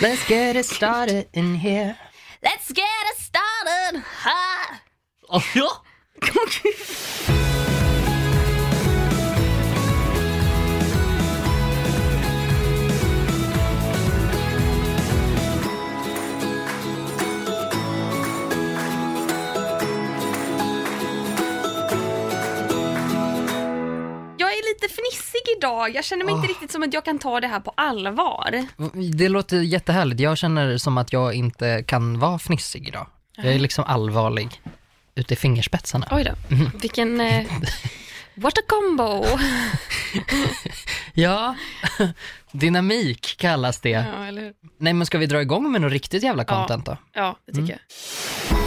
Let's get it started in here. Let's get it started! huh? Oh, ja. lite fnissig idag. Jag känner mig inte riktigt som att jag kan ta det här på allvar. Det låter jättehärligt. Jag känner som att jag inte kan vara fnissig idag. Jag är liksom allvarlig ute i fingerspetsarna. Oj då, vilken... Eh, what a combo! Ja, dynamik kallas det. Ja? Nej men ska vi dra igång med något riktigt jävla Ja. content då? Ja, det tycker jag.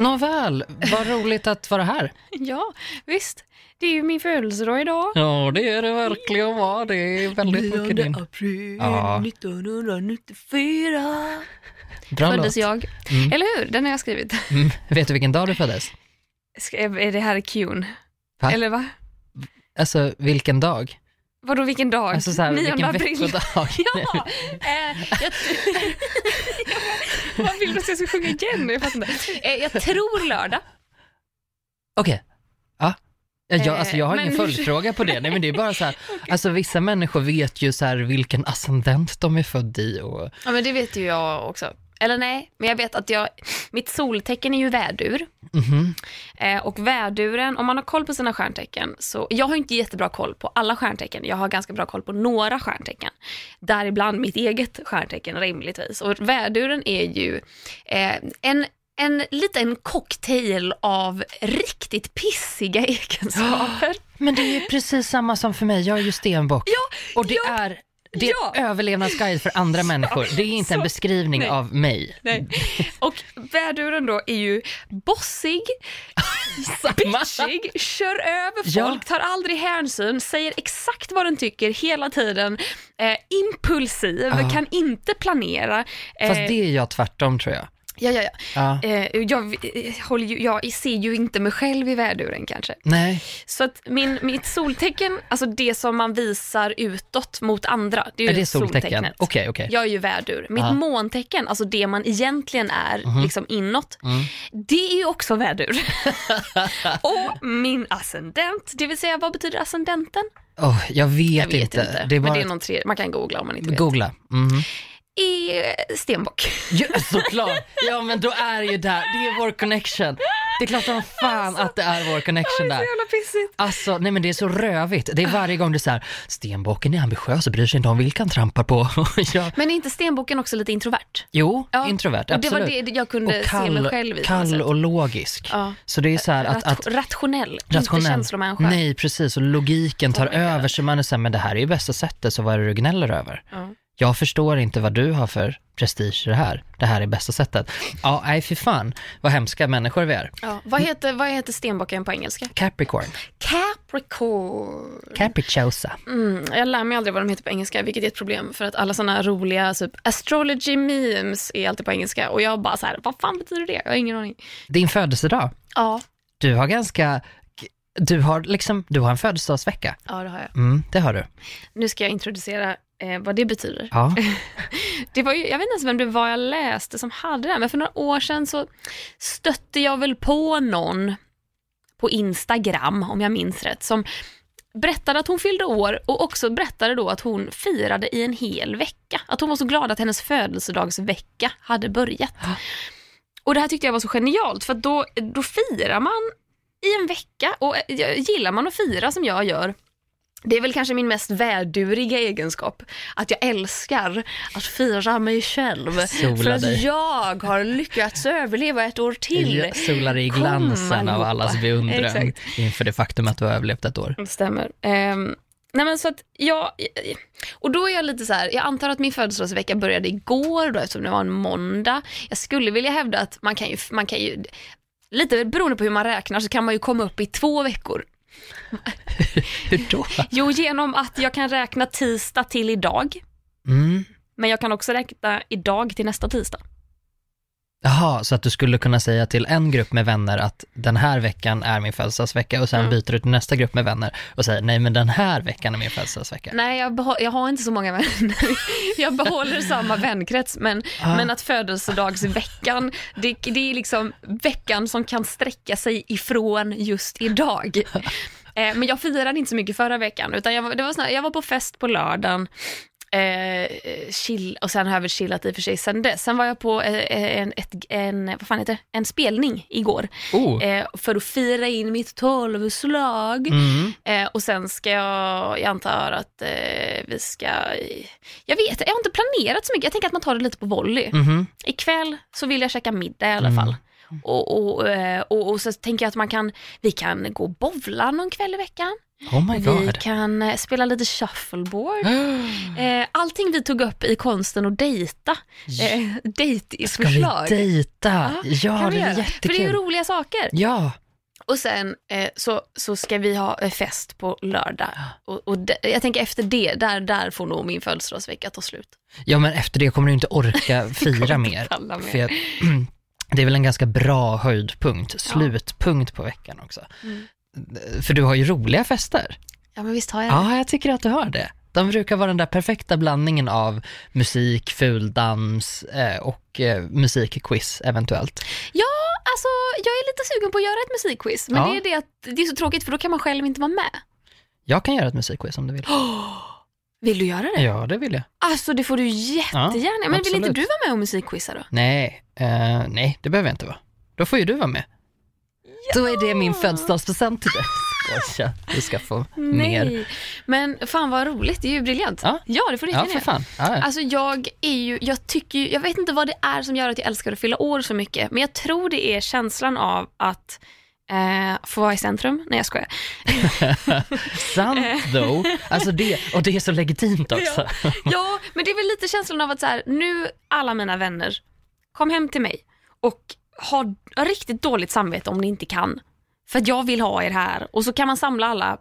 Nåväl, vad roligt att vara här. Ja, visst. Det är ju min födelsedag idag. Ja, det är det verkligen va. Det är väldigt mycket din. april Ja. 1994 Bra föddes låt. jag. Mm. Eller hur? Den har jag skrivit. Mm. Vet du vilken dag du föddes? Ska, är det här är Qn? Va? Eller va? Alltså vilken dag? Vadå vilken dag? Alltså så här, 9 vilken april. veckodag? Ja! Eh, jag, vad vill du att jag ska sjunga igen? Jag fattar inte. Eh, jag tror lördag. Okej. Ja. Ja, Jag, Eh, alltså jag har men- ingen följdfråga på det. Nej men det är bara så här, alltså vissa människor vet ju så här vilken ascendent de är född i och Ja men det vet ju jag också. Eller nej, men jag vet att jag, mitt soltecken är ju vädur. mhm. Eh, och väduren, om man har koll på sina stjärntecken, så jag har inte jättebra koll på alla stjärntecken. Jag har ganska bra koll på några stjärntecken. Däribland mitt eget stjärntecken rimligtvis. Och väduren är ju eh, en en liten cocktail av riktigt pissiga egenskaper. Men det är ju precis samma som för mig, jag är ju stenbock. Ja, och det ja, är, det är ja. överlevnadsguide för andra människor. Det är inte en så- beskrivning nej. av mig. Nej. Och väduren då är ju bossig, bitchig, kör över Ja. folk, tar aldrig hänsyn, säger exakt vad den tycker hela tiden, eh, impulsiv, Ja. kan inte planera. Eh, Fast det är jag tvärtom tror jag. Ja, ja, ja. Ja. Eh, jag, eh, håller ju, jag ser ju inte mig själv i väduren kanske. Nej, Så att min, mitt soltecken, alltså det som man visar utåt mot andra, det är ju är det soltecken? soltecknet. Okej, okej. Jag är ju värdur. Mitt Ja. måntecken, alltså det man egentligen är liksom inåt, Mm. det är ju också värdur. och min ascendent, det vill säga vad betyder ascendenten? Åh, jag vet, Jag vet inte. inte, Det är men bara... det är någon tre, man kan googla om man inte vet. Googla. Mhm. Är stenbock. Ja, såklart! Ja men då är det ju där, det är vår connection. Det är klart som fan att det är vår connection där. jävla pissigt. Alltså, nej men det är så rövigt. Det är varje gång det är så här, stenbocken är ambitiös och bryr sig inte om vilka han trampar på. ja. Men är inte stenbocken också lite introvert? Jo, Ja, introvert, Och det absolut. var det jag kunde och se mig själv i. kall och logisk. Ja. Så det är så här att, att rationell, inte rationell. känslomänniska. Nej, precis. Och logiken tar Oh över så man är så här, men det här är ju bästa sättet, så vad är det du gnäller över? Ja. Jag förstår inte vad du har för prestige i det här. Det här är bästa sättet. Ja, nej fy fan vad hemska människor vi är. Ja. Vad, heter, vad heter stenbocken på engelska? Capricorn. Capricorn. Capricciosa. Mm, jag lär mig aldrig vad de heter på engelska, vilket är ett problem för att alla sådana roliga typ, astrology memes är alltid på engelska och jag bara så här, vad fan betyder det? Jag har ingen aning. Din födelsedag. Ja, Du har ganska, du har liksom, du har en födelsedagsvecka. ja det har jag. Mm, det har du. Nu ska jag introducera eh, vad det betyder. Ja. Det var ju, jag vet inte ens vem det var jag läste som hade det här, men för några år sedan så stötte jag väl på någon på Instagram, om jag minns rätt, som berättade att hon fyllde år och också berättade då att hon firade i en hel vecka. Att hon var så glad att hennes födelsedagsvecka hade börjat. Och det här tyckte jag var så genialt, för då, då firar man i en vecka och eh, gillar man att fira som jag gör, det är väl kanske min mest väduriga egenskap, att jag älskar att fira mig själv. Sola för att dig. jag har lyckats överleva ett år till. Ja, Solar i glansen av allas beundran Exakt. inför det faktum att du har överlevt ett år. Det stämmer. Ehm, nej men så att jag, och då är jag lite så här, jag antar att min födelsedagsvecka började igår då eftersom det var en måndag. Jag skulle vilja hävda att man kan ju, man kan ju lite beroende på hur man räknar så kan man ju komma upp i två veckor. Hur då? Jo, genom att jag kan räkna tisdag till idag, Mm. men jag kan också räkna idag till nästa tisdag. Jaha, så att du skulle kunna säga till en grupp med vänner att den här veckan är min födelsedagsvecka och sen Mm. byter du till nästa grupp med vänner och säger nej men den här veckan är min födelsedagsvecka. Nej, jag, jag har inte så många vänner. Jag behåller samma vänkrets, men, Ah. men att födelsedagsveckan, det, det är liksom veckan som kan sträcka sig ifrån just idag. Eh, men jag firade inte så mycket förra veckan, utan jag, var- det var sån här, jag var på fest på lördagen, eh, chill, och sen har jag väl chillat i och för sig sen dess. Sen var jag på eh, en, ett, en, vad fan heter det? en spelning igår, Oh. eh, för att fira in mitt tolvslag. Mm. Eh, och sen ska jag, jag antar att eh, vi ska, jag vet jag har inte planerat så mycket, jag tänker att man tar det lite på volley. Mhm. Ikväll så vill jag käka middag i alla Mm. fall. Och, och, eh, och, och så tänker jag att man kan, vi kan gå och bowla någon kväll i veckan. Oh my Vi god. kan eh, spela lite shuffleboard. Eh, allting vi tog upp i konsten att dejta. Eh, Ska vi Dejtförslag. dejta? Ja, vi det är göra. För det är ju jättekul. roliga saker. Ja, Och sen eh, så, så ska vi ha fest på lördag. Och, och de, jag tänker efter det, där, där får nog min födelsedagsvecka ta slut. ja, men efter det kommer du inte orka fira mer. Palla mer. För jag, det är väl en ganska bra höjdpunkt, slutpunkt på veckan också. Mm. För du har ju roliga fester. Ja men visst har jag det. Ja, jag tycker att du har det. De brukar vara den där perfekta blandningen av musik, fuldans eh, och eh, musikquiz eventuellt. Ja, alltså jag är lite sugen på att göra ett musikquiz. Men Ja. det är det att det är så tråkigt för då kan man själv inte vara med. Jag kan göra ett musikquiz om du vill. Vill du göra det? Ja, det vill jag. Alltså det får du jättegärna. men vill inte du vara med och musikquizza då? Nej, eh, nej, det behöver jag inte vara. Då får ju du vara med. Då är det min födelsedagspresent till dig. Skoja, du ska få mer. Nej. Men fan vad roligt, det är ju briljant. Ja. det får du Ja, för fan. Ja, ja. Alltså jag är ju, jag tycker ju, jag vet inte vad det är som gör att jag älskar att fylla år så mycket, men jag tror det är känslan av att eh, få vara i centrum. Nej jag skojar. Sant though. Alltså det, och det är så legitimt också. Ja, men det är väl lite känslan av att så här, nu alla mina vänner, kom hem till mig och ha riktigt dåligt samvete om ni inte kan. För att jag vill ha er här och så kan man samla alla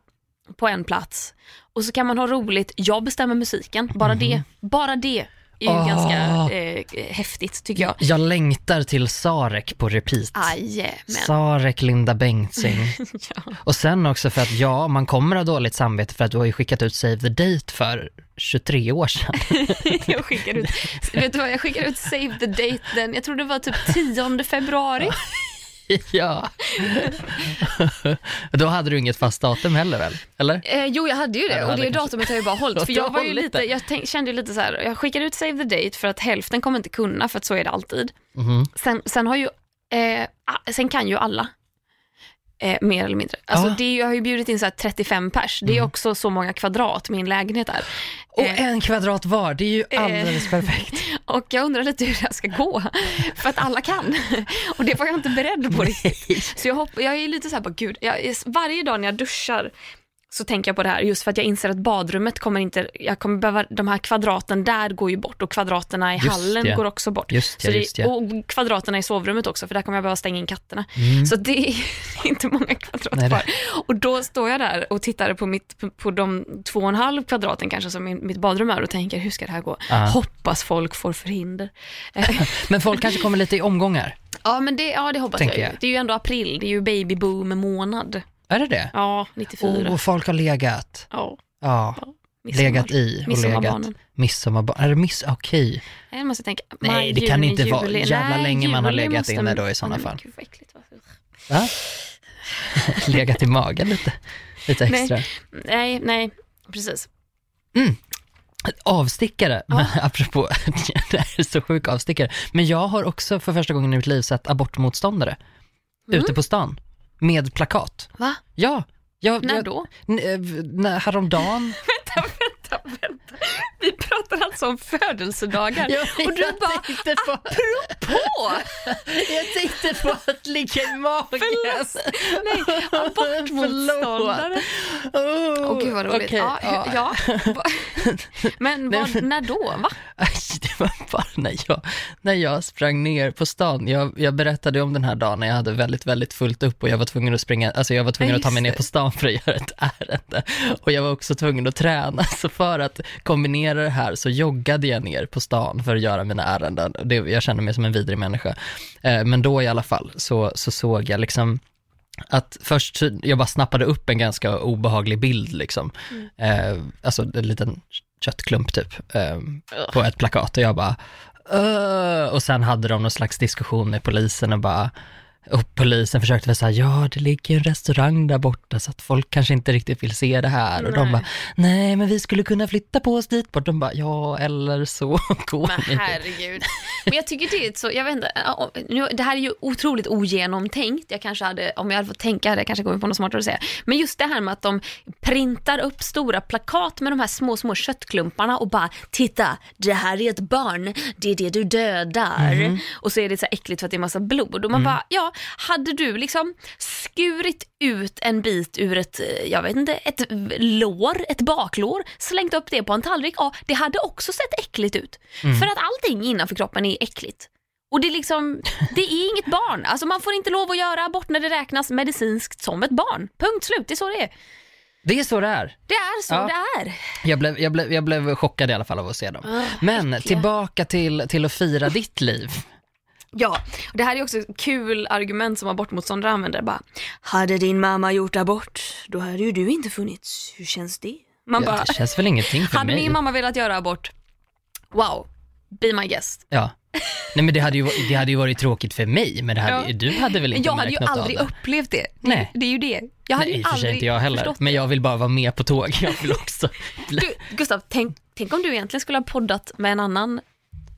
på en plats och så kan man ha roligt. Jag bestämmer musiken, bara det. Bara det är ju Ah. ganska eh, häftigt tycker jag. Jag längtar till Sarek på repeat. Jajamän. Sarek, Linda Bengtzing. Ja. Och sen också för att ja, man kommer ha dåligt samvete för att du har ju skickat ut Save the Date för 23 år sedan. jag skickar ut, vet du vad, jag skickar ut save the date den, jag tror det var typ 10 februari. ja. Då hade du inget fast datum heller väl? Eller? Eh, jo, jag hade ju det du och hade det datumet har jag bara hållit. För jag var ju lite, jag tänk, kände ju lite så här, jag skickade ut save the date för att hälften kommer inte kunna, för att så är det alltid. Mhm. Sen, sen har ju, eh, sen kan ju alla. Eh, mer eller mindre. Alltså Ja. det är, ju- jag har ju bjudit in så här 35 pers, det är också så många kvadrat min lägenhet är. Och Eh, en kvadrat var, det är ju eh, alldeles perfekt. och jag undrar lite hur det här ska gå, för att alla kan. Och det var jag inte beredd på riktigt. Så jag, hopp, jag är lite så här, bara, gud, jag, varje dag när jag duschar så tänker jag på det här, just för att jag inser att badrummet kommer inte, jag kommer behöva, de här kvadraten där går ju bort och kvadraterna i Just hallen det. går också bort. Just ja, det, just ja. Och kvadraterna i sovrummet också, för där kommer jag behöva stänga in katterna. Mm. Så det är inte många kvadrat det- kvar. Och då står jag där och tittar på, mitt, på, de två och en halv kvadraten kanske som mitt badrum är och tänker, hur ska det här gå? Ja. Hoppas folk får förhinder. Men folk kanske kommer lite i omgångar. ja, men det, ja, det hoppas jag, jag. Det är ju ändå april, det är ju baby boom månad. Är det det? Ja, 94. Oh, folk har legat. Ja, Ja, legat i och legat. Midsommarbarnen. Midsommarbarn. Är det miss... Okej. Jag måste tänka, Nej, maj, det kan juni, inte vara juli. jävla Nej, länge man har legat inne då i sådana Ja, men fall. Gud vad äckligt. va? Legat i magen lite, lite Nej. extra. Nej, nej, precis. Avstickare, men apropå, det här är så sjuk avstickare. Men jag har också för första gången i mitt liv sett abortmotståndare Mm. ute på stan med plakat. Va? Ja. Jag, När jag, då? N- eh, häromdagen. Vänta, vänta, vänta. Vi pratar alltså om födelsedagar. och du bara, på, apropå! jag tänkte på att ligga i magen. Nej, abortmotståndare. Åh Åh gud vad roligt. okej, ja, ja. ja. Men vad, när då? Va? Det var bara när jag, när jag sprang ner på stan. Jag, jag berättade om den här dagen när jag hade väldigt, väldigt fullt upp och jag var tvungen att springa, alltså jag var tvungen Ja, att ta mig ner på stan för att göra ett ärende. Och jag var också tvungen att träna, så för att kombinera det här så joggade jag ner på stan för att göra mina ärenden. Det, jag kände mig som en vidrig människa. Eh, men då i alla fall så, så såg jag liksom att först, jag bara snappade upp en ganska obehaglig bild liksom. Eh, alltså en liten köttklump typ, eh, på ett plakat och jag bara, "Öh." och sen hade de någon slags diskussion med polisen och bara, och polisen försökte väl säga, ja det ligger en restaurang där borta så att folk kanske inte riktigt vill se det här. Och de Nej. bara, nej men vi skulle kunna flytta på oss dit bort. De bara, ja eller så går Men ni. herregud. Men jag tycker det är så, jag vet inte, nu, det här är ju otroligt ogenomtänkt. Jag kanske hade, om jag hade fått tänka hade jag kanske kommit på något smartare att säga. Men just det här med att de printar upp stora plakat med de här små, små köttklumparna och bara, titta, det här är ett barn, det är det du dödar. Mhm. Och så är det så här äckligt för att det är massa blod. Och man Mm. bara, ja, hade du liksom skurit ut en bit ur ett, eh, jag vet inte, ett lår, ett baklår, slängt upp det på en tallrik, ja, det hade också sett äckligt ut. Mm. För att allting innanför kroppen är äckligt. Och det är liksom, det är inget barn. Alltså man får inte lov att göra abort när det räknas medicinskt som ett barn. Punkt slut, det är så det är. Det är så det är. Det är så Ja. det är. Jag blev, jag, blev, jag blev chockad i alla fall av att se dem. Ah, Men äckliga. tillbaka till, till att fira ditt liv. Ja, och det här är också ett kul argument som abortmotståndare använder. Bara, hade din mamma gjort abort, då hade ju du inte funnits. Hur känns det? Man Ja, bara, det känns väl ingenting för hade mig. min mamma velat göra abort, wow, be my guest. Ja. Nej men det hade, ju, det hade ju varit tråkigt för mig, men hade, Ja. du hade väl inte jag hade ju märkt något aldrig av det? upplevt det. det. Nej. Det är ju det. Jag hade Nej, ju aldrig inte jag heller, men jag vill bara vara med på tåg. Jag vill också. Du, Gustav, tänk, tänk om du egentligen skulle ha poddat med en annan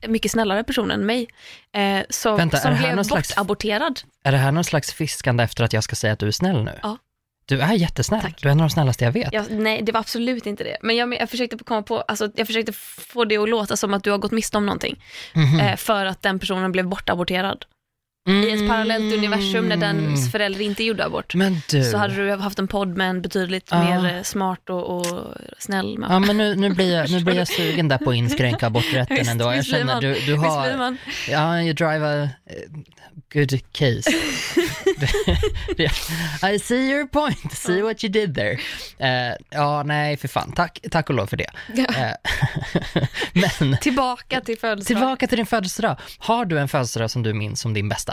mycket snällare person än mig, eh, som, Vänta, är som det här blev slags- bortaborterad. Är det här någon slags fiskande efter att jag ska säga att du är snäll nu? Ja. Du är jättesnäll. Tack. Du är en av de snällaste jag vet. Jag, nej, det var absolut inte det. Men jag, jag försökte komma på, alltså, jag försökte få det att låta som att du har gått miste om någonting. Mhm. Eh, för att den personen blev bortaborterad. I ett parallellt universum när dens förälder inte gjorde abort. Mm. Så hade du haft en podd med en betydligt Ah. mer eh, smart och, och snäll mamma. Ja men nu, nu, blir jag, nu blir jag sugen där på att inskränka aborträtten Visst, ändå. Jag känner du, du har, man? ja you drive a eh, good case. I see your point, see what you did there. Eh, ja nej för fan, tack, tack och lov för det. Ja. Men Tillbaka till födelsedag. tillbaka till din födelsedag. Har du en födelsedag som du minns som din bästa?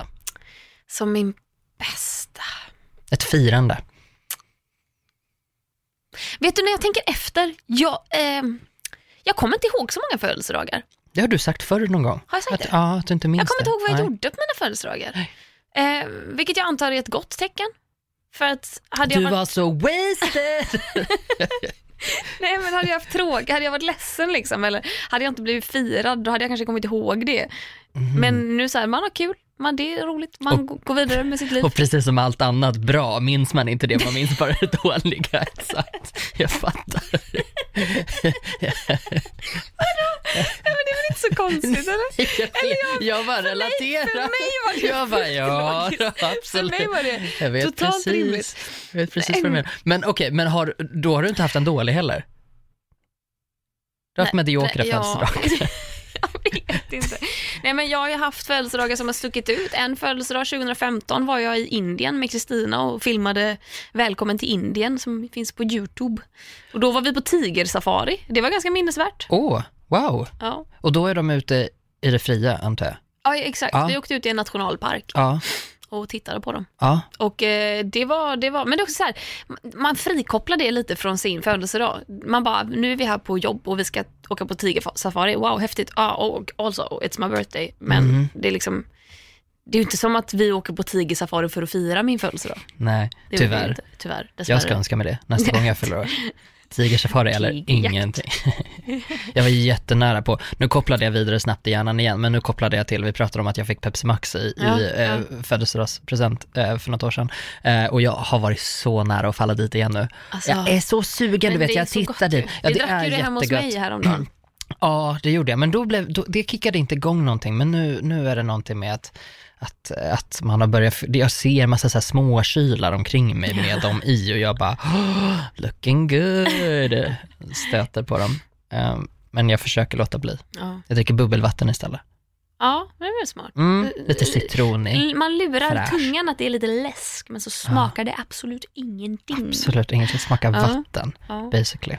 Som min bästa. Ett firande? Vet du när jag tänker efter, jag, ehm, jag kommer inte ihåg så många födelsedagar. Det har du sagt förr någon gång. Har jag sagt att, det? Ja, att du inte minns Jag kommer inte ihåg vad jag Nej. gjorde på mina födelsedagar. Eh, vilket jag antar är ett gott tecken. För att hade jag Du varit, var så wasted! nej, men hade jag haft tråkigt, hade jag varit ledsen liksom, eller hade jag inte blivit firad, då hade jag kanske kommit ihåg det. Mhm. Men nu så här, man har kul, man, det är roligt, man Och- går vidare med sitt liv. Och precis som allt annat bra minns man inte det, man minns bara det dåliga. Exakt, jag fattar. men det är väl inte så konstigt eller? Jag, jag bara För mig- relaterar. för mig var det jag bara, ja, logiskt. absolut. För mig var det jag vet totalt precis, rimligt. Jag vet precis vad du menar. Men okej, men har, då har du inte haft en dålig heller? Du har haft mediokra ja. födelsedagar. Jag vet inte. Nej men jag har ju haft födelsedagar som har stuckit ut. En födelsedag 2015 var jag i Indien med Kristina och filmade Välkommen till Indien som finns på Youtube. Och då var vi på tigersafari. Det var ganska minnesvärt. Åh, wow. Ja, Och då är de ute i det fria, antar jag? ja exakt. Ja. Vi åkte ut i en nationalpark Ja, och tittade på dem. ja. Och eh, det var, det var, men det är också så här, man frikopplar det lite från sin födelsedag. Man bara, nu är vi här på jobb och vi ska åka på tigersafari, wow häftigt, ah, och also it's my birthday. Men Mhm. det är liksom, det är ju inte som att vi åker på tigersafari för att fira min födelsedag. Nej, tyvärr. Inte. Tyvärr, dessvärre. Jag ska önska mig det nästa gång jag fyller år. Tigersafari eller ingenting. jag var jättenära på, nu kopplade jag vidare snabbt i hjärnan igen, men nu kopplade jag till, vi pratade om att jag fick Pepsi Max i, Ja, i eh, födelsedagspresent eh, för något år sedan. Eh, och jag har varit så nära att falla dit igen nu. Alltså, jag är så sugen, du vet, det jag tittade. ju. Ja, vi det drack är ju det hemma hos mig häromdagen. Ja, det gjorde jag, men då blev, då, det kickade inte igång någonting, men nu, nu är det någonting med att att, att man har börjat, jag ser massa så här småkylar omkring mig med dem i och jag bara, "Oh, looking good, stöter på dem. Um, men jag försöker låta bli. Ja. Jag dricker bubbelvatten istället. ja, men det är väl smart. Mm, lite citronig. Man lurar Fräsch. tungan att det är lite läsk, men så smakar det absolut ingenting. Absolut inget som smakar Ja. vatten, Ja. basically.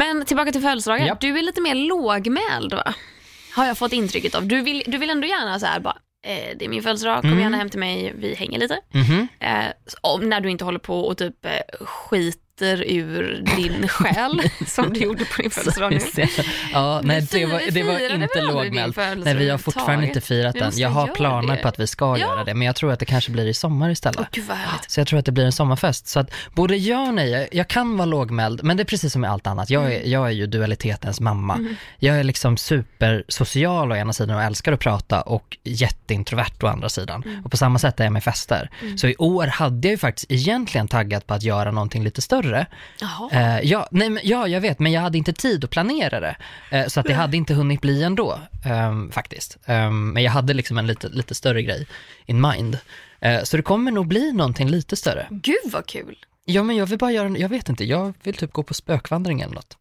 Ja. tillbaka till födelsedagar. Japp. Du är lite mer lågmäld va? Har jag fått intrycket av. Du vill, du vill ändå gärna så här bara, eh, det är min födelsedag, kom Mm. gärna hem till mig, vi hänger lite. Mhm. Eh, om, när du inte håller på och typ eh, skiter ur din själ som du gjorde på din födelsedag nu. ja, nej, det var, det var inte födelsedag Nej, vi har fortfarande inte firat den. Jag har planer det. på att vi ska Ja. göra det, men jag tror att det kanske blir i sommar istället. Åh, gud. Så jag tror att det blir en sommarfest. Så att både ja och nej, jag, jag kan vara lågmäld, men det är precis som med allt annat. Jag är, jag är ju dualitetens mamma. Jag är liksom supersocial å ena sidan och älskar att prata och jätteintrovert å andra sidan. Och på samma sätt är jag med fester. Så i år hade jag ju faktiskt egentligen taggat på att göra någonting lite större. Jaha. Eh, ja, nej, men, ja, jag vet, men jag hade inte tid att planera det. Eh, så att det hade inte hunnit bli ändå, ehm, faktiskt. Ehm, men jag hade liksom en lite, lite större grej in mind. Eh, så det kommer nog bli någonting lite större. Gud vad kul. Ja, men jag vill bara göra, jag vet inte, jag vill typ gå på spökvandring eller något.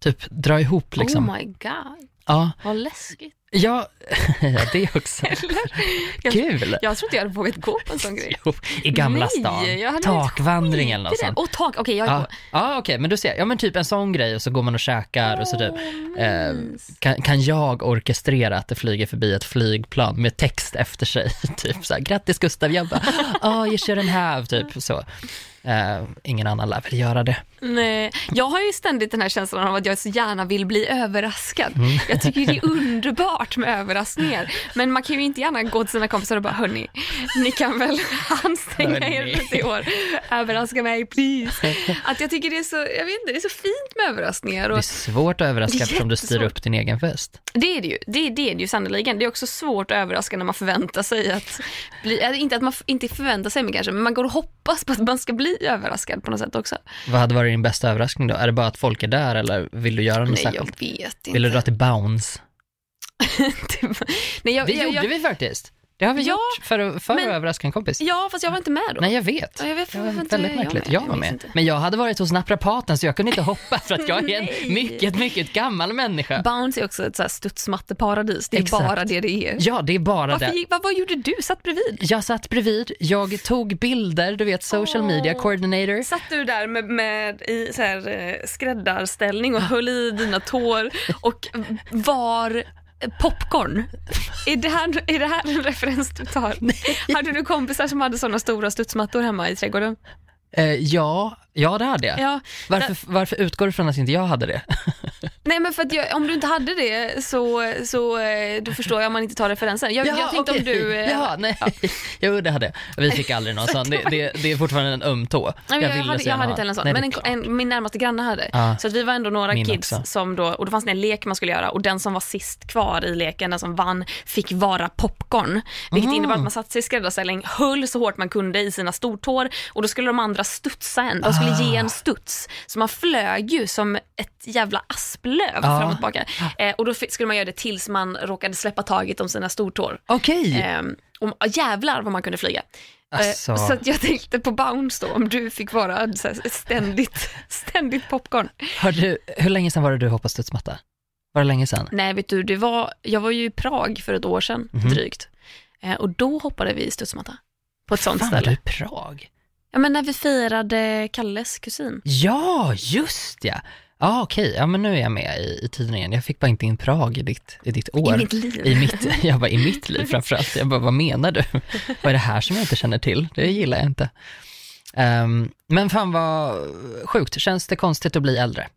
Typ dra ihop liksom. Oh my god, Ja, vad läskigt. Ja, det också. Jag, Kul! jag tror inte jag hade vågat gå på en sån grej. Jo, I Gamla Nej, stan. Takvandring eller något sånt. Och tak, okej jag är Ja, ja okej, men du ser, ja men typ en sån grej och så går man och käkar och så typ, Åh, eh, kan, kan jag orkestrera att det flyger förbi ett flygplan med text efter sig, typ så här, grattis Gustav, jag bara, ah, you shouldn't have, typ så. Eh, ingen annan lär väl göra det. Nej, jag har ju ständigt den här känslan av att jag så gärna vill bli överraskad. Mm. Jag tycker det är underbart med överraskningar. Men man kan ju inte gärna gå till sina kompisar och bara, hörni, ni kan väl anstränga er lite i år. Överraska mig, please. Att jag tycker det är så, jag vet inte, det är så fint med överraskningar. Det Och är svårt att överraska Det eftersom du styr upp din egen fest. det är det ju, det, det är det ju sannoliken. Det är också svårt att överraska när man förväntar sig att bli, eller inte att man inte förväntar sig men kanske, men man går och hoppas på att man ska bli överraskad på något sätt också. Vad hade varit din bästa överraskning då? Är det bara att folk är där eller vill du göra något Nej, jag särskilt? vet inte. Vill du dra till Bounce? Det var- Nej, jag, Det jag, gjorde jag, vi faktiskt. Det har vi Ja, gjort för, för men- att överraska en kompis. Ja, fast jag var inte med då. Nej, jag vet. Ja, jag vet, varför inte väldigt jag märkligt. Jag Jag var med. inte. Men jag hade varit hos naprapaten så jag kunde inte hoppa för att jag är en mycket, mycket gammal människa. Bounce är också ett så här studsmatteparadis. Det är Exakt. bara det det är. Ja, det är bara Varför, det. vad, vad gjorde du? Satt bredvid? Jag satt bredvid, jag tog bilder, du vet social media Åh. coordinator. Satt du där med, med i så här, eh, skräddarställning och höll i dina tår och var popcorn? Är det, här, är det här en referens du tar? Hade du kompisar som hade sådana stora studsmattor hemma i trädgården? Eh, ja, ja det hade jag. Ja, Varför, varför utgår du från att inte jag hade det? Nej men för att jag, om du inte hade det så, så eh, då förstår jag om man inte tar referensen. Jag, jag tänkte om okej. du... eh, Ja, nej. Jo, det hade jag. Vi fick aldrig någon sån. Det, det, det är fortfarande en öm tå. Nej, jag, jag, hade, så jag hade inte heller en sån, Nej, men en, en, min närmaste granne hade. Ja. Så att vi var ändå några kids också. som då, och då fanns det en lek man skulle göra och den som var sist kvar i leken, den som vann, fick vara popcorn. Vilket Mhm. innebar att man satte sig i skräddarställning, höll så hårt man kunde i sina stortår och då skulle de andra studsa en. De skulle Ah. ge en studs. Så man flög ju som ett jävla asplöv Ja. fram och tillbaka. Eh, och då skulle man göra det tills man råkade släppa taget om sina stortår. Okej. Och, och jävlar vad man kunde flyga. Eh, Alltså. Så att jag tänkte på Bounce då, om du fick vara ständigt, ständigt popcorn. Har du, hur länge sedan var det du hoppade studsmatta? Var det länge sedan? Nej, vet du, det var, jag var ju i Prag för ett år sedan, Mhm. drygt. Eh, och då hoppade vi studsmatta. På ett sånt Fan, var ställe. du i Prag? Ja, men när vi firade Kalles kusin. Ja, just ja. Ja, okej. Ja, men nu är jag med i, i tiden igen. Jag fick bara inte in Prag i ditt, i ditt år. I mitt liv. I mitt, jag bara, i mitt liv framförallt. Jag bara, vad menar du? vad är det här som jag inte känner till? Det gillar jag inte. Ehm, men fan vad sjukt. Känns det konstigt att bli äldre?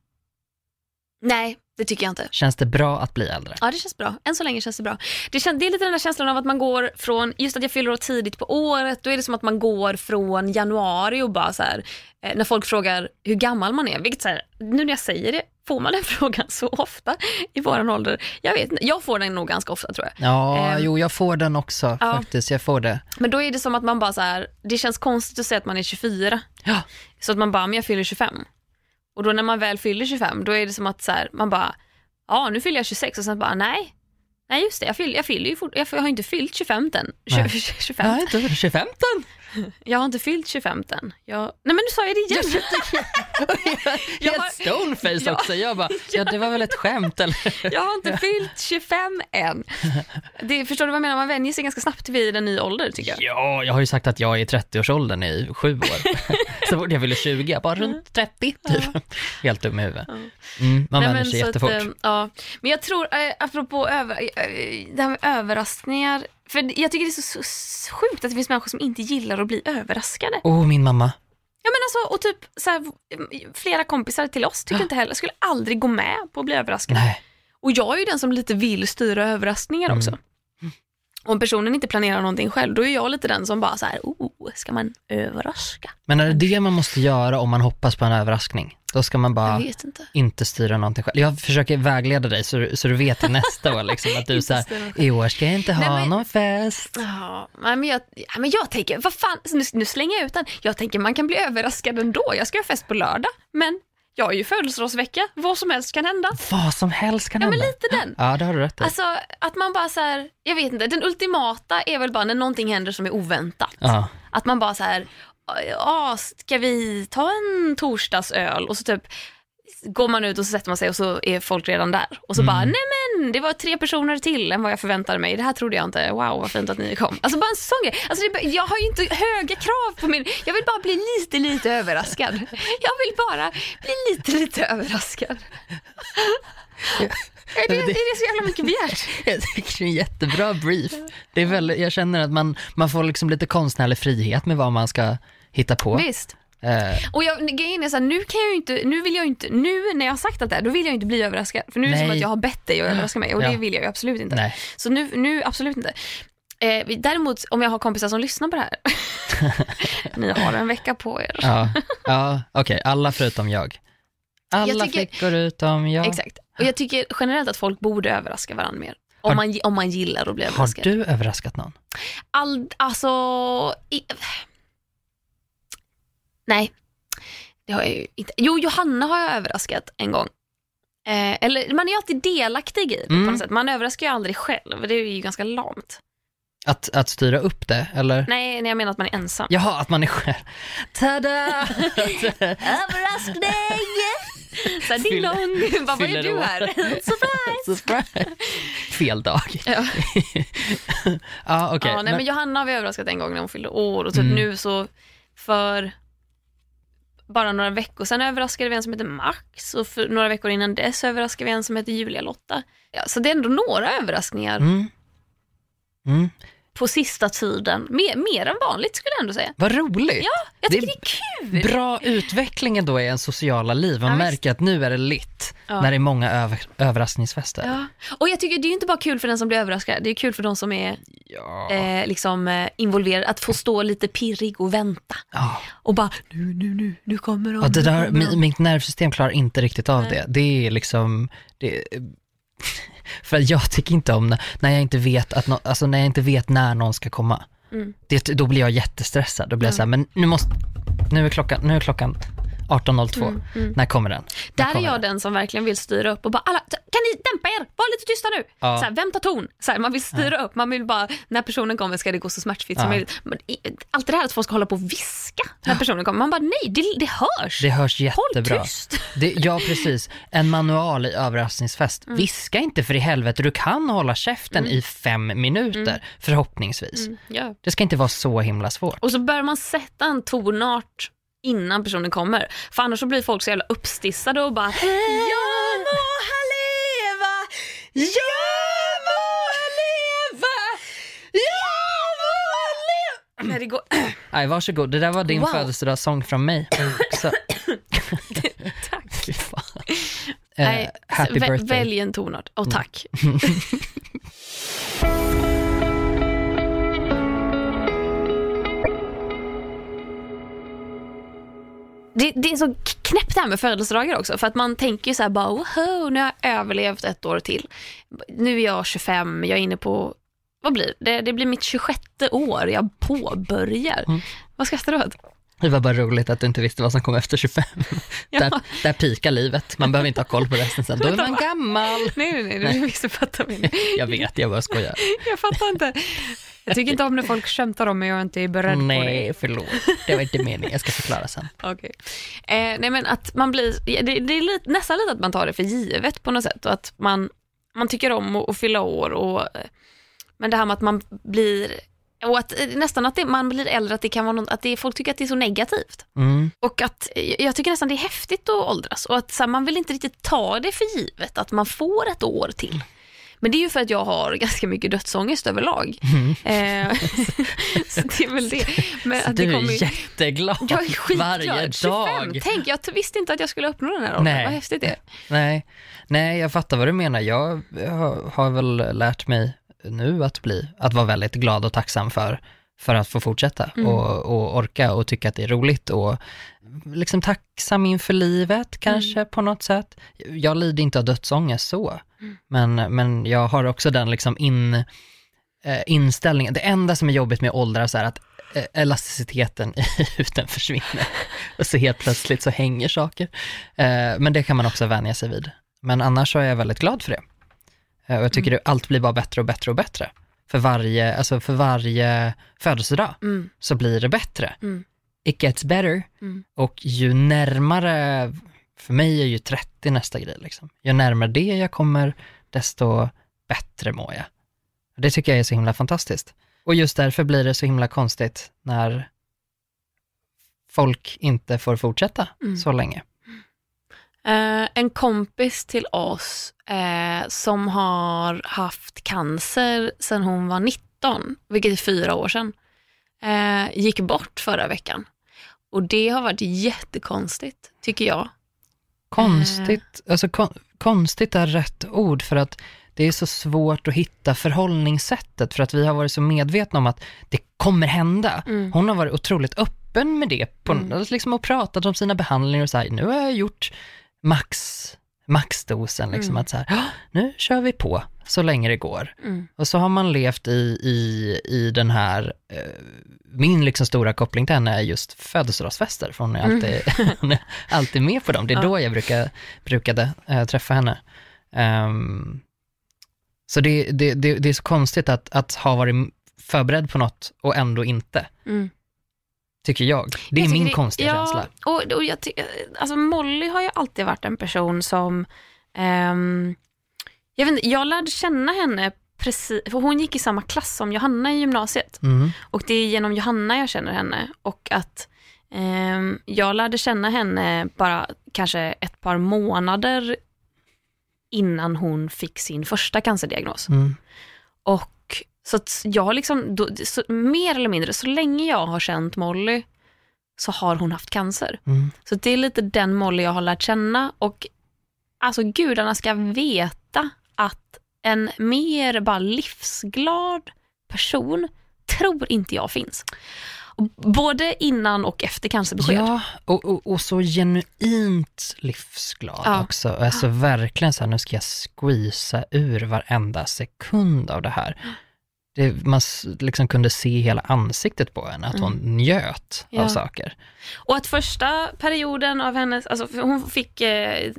Nej, det tycker jag inte. Känns det bra att bli äldre? Ja, det känns bra. Än så länge känns det bra. Det, kän, det är lite den där känslan av att man går från, just att jag fyller år tidigt på året, då är det som att man går från januari och bara så här, eh, när folk frågar hur gammal man är, vilket så här, nu när jag säger det, får man den frågan så ofta i våran ålder? Jag vet inte, jag får den nog ganska ofta tror jag. Ja, Ehm. jo, jag får den också Ja. faktiskt. Jag får det. Men då är det som att man bara så här, det känns konstigt att säga att man är 24. Ja. Så att man bara, men jag fyller 25. Och då när man väl fyller 25, då är det som att så här, man bara, ja nu fyller jag 26 och sen bara, nej. Nej just det, jag fyller, jag fyller ju fort, jag har inte fyllt 25 än. Nej. 25. Ja, inte 25 Jag har inte fyllt 25 än. Jag... Nej men nu sa jag det igen. Jag har- stoneface också. Jag bara, ja det var väl ett skämt eller? Jag har inte fyllt 25 än. Det, förstår du vad jag menar? Man vänjer sig ganska snabbt vid en ny ålder tycker jag. Ja, jag har ju sagt att jag är i 30-årsåldern i sju år. Så fort jag fyller 20, jag bara runt 30, typ. Helt dum i huvudet. Mm, man Nej, vänjer sig jättefort. Att, eh, ja. Men jag tror, eh, apropå över, eh, det här med överraskningar, för jag tycker det är så, så, sjukt att det finns människor som inte gillar att bli överraskade. oh, min mamma. Ja men alltså, och typ så här, flera kompisar till oss tycker inte heller, skulle aldrig gå med på att bli överraskade. Nej. Och jag är ju den som lite vill styra överraskningar Mm. också. Om personen inte planerar någonting själv, då är jag lite den som bara så här, oh, ska man överraska? Men är det det man måste göra om man hoppas på en överraskning? Då ska man bara inte. inte styra någonting själv. Jag försöker vägleda dig så, du- så du vet till nästa år liksom att du säger i år ska jag inte ha Nej, men- någon fest. Ja, men jag, ja, men jag tänker, vad fan, nu, nu slänger jag ut den. Jag tänker man kan bli överraskad ändå. Jag ska ha fest på lördag, men jag har ju födelsedagsvecka. Vad som helst kan hända. Vad som helst kan Ja, men hända. lite den. Ja, det har du rätt i. Alltså att man bara så här, jag vet inte, den ultimata är väl bara när någonting händer som är oväntat. Ja. Att man bara så här, ja, ska vi ta en torsdagsöl? Och så typ går man ut och så sätter man sig och så är folk redan där. Och så Mm. bara, nej men det var tre personer till än vad jag förväntade mig. Det här trodde jag inte. Wow vad fint att ni kom. Alltså bara en sån grej. Alltså, det, jag har ju inte höga krav på min, jag vill bara bli lite lite överraskad. Jag vill bara bli lite lite överraskad. Är det, är det så jävla mycket begärt? Jag tycker det är en jättebra brief. Det är väldigt, jag känner att man, man får liksom lite konstnärlig frihet med vad man ska hitta på. Visst. Eh, Och jag, grejen är så här, nu kan jag ju inte, nu vill jag inte, nu när jag har sagt allt det här, då vill jag inte bli överraskad. För nu är det som att jag har bett dig att överraska mig och Ja. det vill jag ju absolut inte. nej. Så nu, nu absolut inte. Eh, däremot om jag har kompisar som lyssnar på det här, ni har en vecka på er. Ja, ja okej, alla förutom jag. Alla Jag tycker- flickor utom jag. Exakt. Och jag tycker generellt att folk borde överraska varandra mer. Om, Har- man, om man gillar att bli Har överraskad. du överraskat någon? All, alltså, i, nej, det har jag ju inte. Jo, Johanna har jag överraskat en gång. Eh, eller man är ju alltid delaktig i det Mm. på något sätt. Man överraskar ju aldrig själv, det är ju ganska lamt. Att, att styra upp det, eller? Nej, nej, jag menar att man är ensam. Jaha, att man är själv. Tada! Överraskning! Såhär ding dong, vad är du här? Surprise! Surprise! Fel dag. Ja. ja, okej. ja, nej, men- men Johanna har vi överraskat en gång när hon fyllde år och typ Mm. nu så för bara några veckor sedan överraskade vi en som heter Max och för några veckor innan dess överraskade vi en som heter Julia-Lotta. Ja, så det är ändå några överraskningar Mm. Mm på sista tiden. Mer, mer än vanligt skulle jag ändå säga. Vad roligt! Ja, jag Det tycker är det är kul. Bra utveckling ändå i en sociala liv. Man Ja, märker att nu är det litt Ja. när det är många över, överraskningsfester. Ja. Och jag tycker det är inte bara kul för den som blir överraskad, det är kul för de som är Ja. eh, liksom, eh, involverade, att få stå lite pirrig och vänta. Ja. Och bara, nu, nu, nu, nu kommer de. Ja, det där, mitt nervsystem klarar inte riktigt av Nej. det. Det är liksom, det, för jag tycker inte om när, när jag inte vet att nå- alltså när jag inte vet när någon ska komma. Mm. Det, då blir jag jättestressad. Då blir jag så här, men nu måste, nu är klockan, nu är klockan 18.02. Mm, mm. När kommer den? När Där är kommer jag den som verkligen vill styra upp och bara, alla, kan ni dämpa er? Var lite tysta nu. Ja. Så här, vem tar ton? Så här, man vill styra upp, man vill bara, när personen kommer ska det gå så smärtfritt som Ja. möjligt. Men i- Allt det här att folk ska hålla på och viska när personen kommer, man bara nej, det, det hörs. Det hörs Håll jättebra. tyst. Det, ja, precis. En manual i överraskningsfest. Mm. Viska inte för i helvete, du kan hålla käften i fem minuter, förhoppningsvis. Mm, ja. Det ska inte vara så himla svårt. Och så bör man sätta en tonart innan personen kommer. För annars så blir folk så jävla uppstissade och bara Jag må ha leva, jag må ha leva, jag må ha leva. Nej, det går... Nej, varsågod, det där var din Wow. födelsedagssång från mig. Så, Tack. fan. Eh, Nej, happy birthday. Mm. Välj en tonart. Och tack. Det, det är så knäppt det här med födelsedagar också, för att man tänker ju så här bara, woho, nu har jag överlevt ett år till. Nu är jag 25, jag är inne på, vad blir det? Det, det blir mitt 26 år, jag påbörjar. Mm. Vad skrattar du åt? Det var bara roligt att du inte visste vad som kom efter 25. Ja. Där, där pikar livet, man behöver inte ha koll på resten sen. Då är man gammal. Nej, nej, nej, du missuppfattar mig. Jag vet, jag bara skojar. Jag fattar inte. Jag tycker inte om när folk skämtar om mig och jag inte är beredd på det. Nej, förlåt. Det var inte meningen, jag ska förklara sen. Okej. Eh, nej men att man blir, det, det är lite, nästan lite att man tar det för givet på något sätt och att man, man tycker om att, att fylla år och eh, men det här med att man blir Och att eh, nästan att det, man blir äldre, att det kan vara något, att det, folk tycker att det är så negativt. Mm. Och att eh, jag tycker nästan det är häftigt att åldras och att så här, man vill inte riktigt ta det för givet att man får ett år till. Men det är ju för att jag har ganska mycket dödsångest överlag. Eh, så det är väl det. Men att du det är kommer... jätteglad Jag är skitglad. varje 25, dag. tänk jag visste inte att jag skulle uppnå den här åldern, vad häftigt det är. Nej, nej, jag fattar vad du menar. Jag har, har väl lärt mig nu att bli, att vara väldigt glad och tacksam för, för att få fortsätta Mm. och, och orka och tycka att det är roligt och liksom tacksam inför livet kanske Mm. på något sätt. Jag lider inte av dödsångest så, Mm. men, men jag har också den liksom in, eh, inställningen. Det enda som är jobbigt med åldrar är att eh, elasticiteten i huden försvinner. Och så helt plötsligt så hänger saker. Eh, men det kan man också vänja sig vid. Men annars så är jag väldigt glad för det. Eh, och jag tycker det, allt blir bara bättre och bättre och bättre. För varje, alltså för varje födelsedag Mm. så blir det bättre. Mm. It gets better. Mm. Och ju närmare, för mig är ju 30 nästa grej liksom. Ju närmare det jag kommer, desto bättre mår jag. Det tycker jag är så himla fantastiskt. Och just därför blir det så himla konstigt när folk inte får fortsätta Mm. så länge. Eh, en kompis till oss eh, som har haft cancer sedan hon var 19, vilket är fyra år sedan, eh, gick bort förra veckan. Och det har varit jättekonstigt, tycker jag. Konstigt, alltså kon, konstigt är rätt ord för att det är så svårt att hitta förhållningssättet för att vi har varit så medvetna om att det kommer hända. Mm. Hon har varit otroligt öppen med det på, Mm. liksom, och pratat om sina behandlingar och så här, nu har jag gjort max, maxdosen, liksom Mm. att så här, "Ja, nu kör vi på så länge det går. Mm. Och så har man levt i, i, i den här, eh, min liksom stora koppling till henne är just födelsedagsfester, för hon är alltid, hon är alltid med på dem. Det är Mm. Ja. då jag brukar, brukade eh, träffa henne. Ehm, så det, det, det, det är så konstigt att, att ha varit förberedd på något och ändå inte, Mm. Tycker jag. Det är Jag min konstiga ja, känsla. Och, och jag alltså Molly har ju alltid varit en person som, ehm, jag, vet inte, jag lärde känna henne precis, för hon gick i samma klass som Johanna i gymnasiet. Mm. Och det är genom Johanna jag känner henne och att ehm, jag lärde känna henne bara kanske ett par månader innan hon fick sin första cancerdiagnos. Mm. Och så att jag har liksom, då, så, mer eller mindre, så länge jag har känt Molly så har hon haft cancer. Mm. Så det är lite den Molly jag har lärt känna och alltså gudarna ska veta att en mer bara livsglad person tror inte jag finns. Både innan och efter cancerbesked. Ja, och, och, och så genuint livsglad Ja. också. Alltså verkligen så här, nu ska jag squeeza ur varenda sekund av det här. Det, man liksom kunde se hela ansiktet på henne, att hon njöt Mm. Ja. av saker. Och att första perioden av hennes, alltså hon fick eh,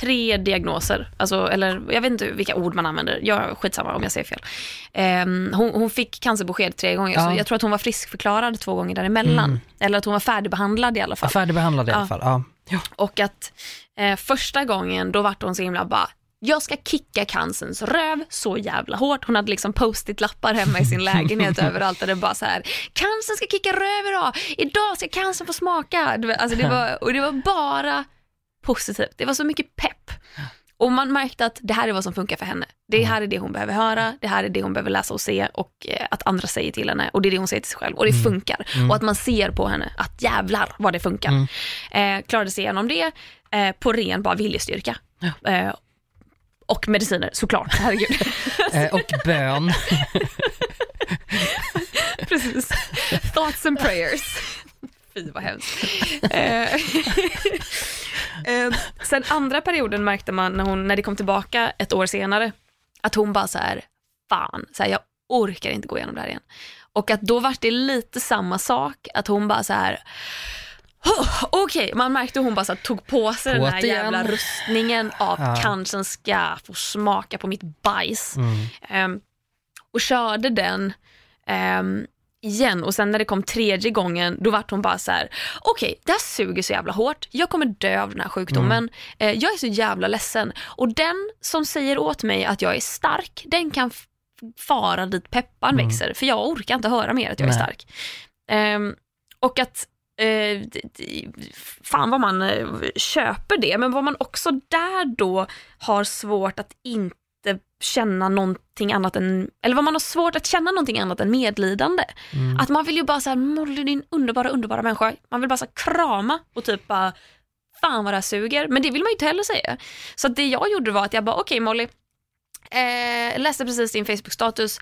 tre diagnoser, alltså, eller jag vet inte vilka ord man använder, jag skitsamma om jag säger fel. Ehm, hon, hon fick cancerbesked tre gånger, Ja. så jag tror att hon var friskförklarad två gånger däremellan. Mm. Eller att hon var färdigbehandlad i alla fall. Ja, färdigbehandlad i alla fall. Ja. Ja. Och att eh, första gången då vart hon så himla bara, jag ska kicka cancerns röv så jävla hårt. Hon hade liksom post-it-lappar hemma i sin lägenhet överallt där det bara så här, cancern ska kicka röv idag, idag ska cancern få smaka. Alltså det var, och det var bara positivt, det var så mycket pepp. Och man märkte att det här är vad som funkar för henne. Det här är det hon behöver höra, det här är det hon behöver läsa och se och eh, att andra säger till henne och det är det hon säger till sig själv och det funkar. Och att man ser på henne att jävlar vad det funkar. Mm. Eh, klarade sig igenom det eh, på ren bara viljestyrka. Eh, och mediciner såklart, herregud. Eh, och bön. Precis. Thoughts and prayers. Fy vad hemskt. Eh, eh, sen andra perioden märkte man när, hon, när det kom tillbaka ett år senare, att hon bara så här, fan, så här, jag orkar inte gå igenom det här igen. Och att då var det lite samma sak, att hon bara så här, "Oh, Okej, man märkte hur hon bara så tog på sig den här igen. jävla rustningen av Ja. cancern ska få smaka på mitt bajs. Mm. Ehm, och körde den ehm, igen och sen när det kom tredje gången då vart hon bara så här: okej det här suger så jävla hårt, jag kommer dö av den här sjukdomen, eh, jag är så jävla ledsen och den som säger åt mig att jag är stark, den kan fara dit peppan Mm. växer, för jag orkar inte höra mer att jag är Nej. stark. Ehm, och att, eh, fan vad man eh, köper det, men vad man också där då har svårt att inte känna någonting annat än, eller vad man har svårt att känna någonting annat än medlidande. Mm. Att man vill ju bara säga Molly din underbara, underbara människa. Man vill bara så krama och typ bara, fan vad det här suger. Men det vill man ju inte heller säga. Så det jag gjorde var att jag bara, okej Molly, eh, läste precis din Facebook-status.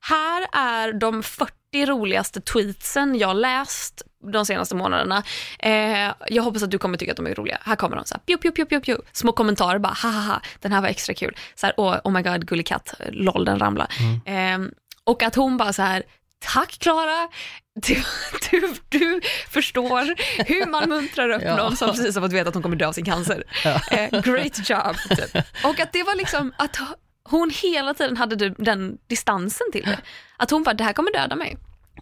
Här är de 40 roligaste tweetsen jag läst de senaste månaderna. Eh, jag hoppas att du kommer tycka att de är roliga. Här kommer de, så här, pju, pju, pju, pju, pju. små kommentarer bara, ha, ha, ha, den här var extra kul. Så här, oh, oh my god, gullig katt, lol, den ramlade. Eh, och att hon bara så här, tack Klara, du, du, du förstår hur man muntrar upp Ja. någon som precis har fått veta att hon kommer dö av sin cancer. Eh, great job. Typ. Och att det var liksom att hon hela tiden hade du- den distansen till det. Att hon bara, det här kommer döda mig.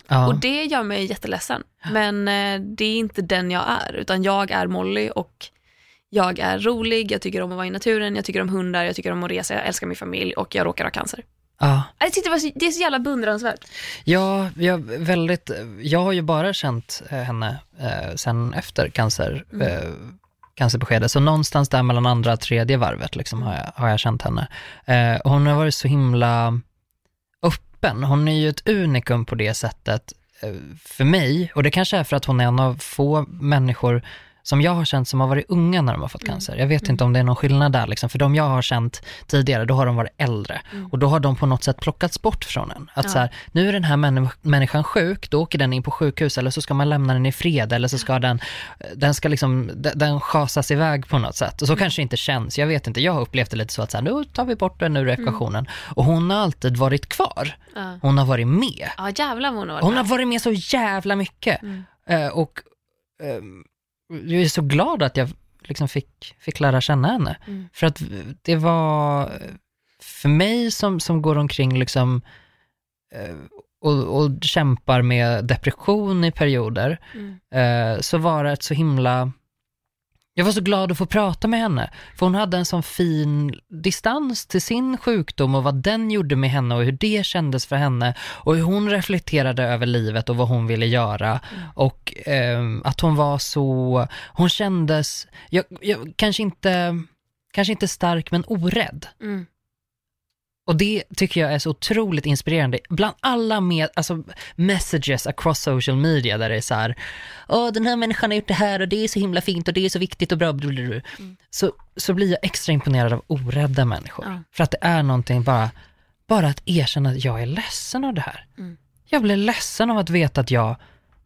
Ja. Och det gör mig jätteledsen. Men eh, det är inte den jag är, utan jag är Molly och jag är rolig, jag tycker om att vara i naturen, jag tycker om hundar, jag tycker om att resa, jag älskar min familj och jag råkar ha cancer. ja. Jag tyckte det, var så, det är så jävla beundransvärt. Ja, jag, väldigt, jag har ju bara känt eh, henne eh, sen efter cancer, eh, cancerbeskedet, så någonstans där mellan andra och tredje varvet liksom, har, jag, har jag känt henne. Eh, och hon har varit så himla öppen, hon är ju ett unikum på det sättet eh, för mig, och det kanske är för att hon är en av få människor som jag har känt som har varit unga när de har fått cancer. Jag vet inte om det är någon skillnad där, liksom. för de jag har känt tidigare, då har de varit äldre. Och då har de på något sätt plockats bort från en. Att Ja. så här, nu är den här män- människan sjuk, då åker den in på sjukhus, eller så ska man lämna den i fred, eller så ska den, den ska liksom, den, schasas iväg på något sätt. Och så kanske det inte känns, jag vet inte, jag har upplevt det lite så att så här, nu tar vi bort den ur ekvationen. Och hon har alltid varit kvar. Ja, Hon har varit med. ja jävlar hon har varit Hon har varit med så jävla mycket. Mm. Eh, och ehm, jag är så glad att jag liksom fick, fick lära känna henne. Mm. För att det var, för mig som, som går omkring liksom eh, och, och kämpar med depression i perioder, Mm. eh, så var det ett så himla jag var så glad att få prata med henne, för hon hade en sån fin distans till sin sjukdom och vad den gjorde med henne och hur det kändes för henne och hur hon reflekterade över livet och vad hon ville göra och eh, att hon var så, hon kändes, jag, jag, kanske, inte, kanske inte stark men orädd. Mm. Och det tycker jag är så otroligt inspirerande. Bland alla med, alltså messages across social media där det är så här, åh den här människan har gjort det här och det är så himla fint och det är så viktigt och bra, blablabla." så, så blir jag extra imponerad av orädda människor. Ja. För att det är någonting bara, bara att erkänna att jag är ledsen av det här. Mm. Jag blir ledsen av att veta att jag,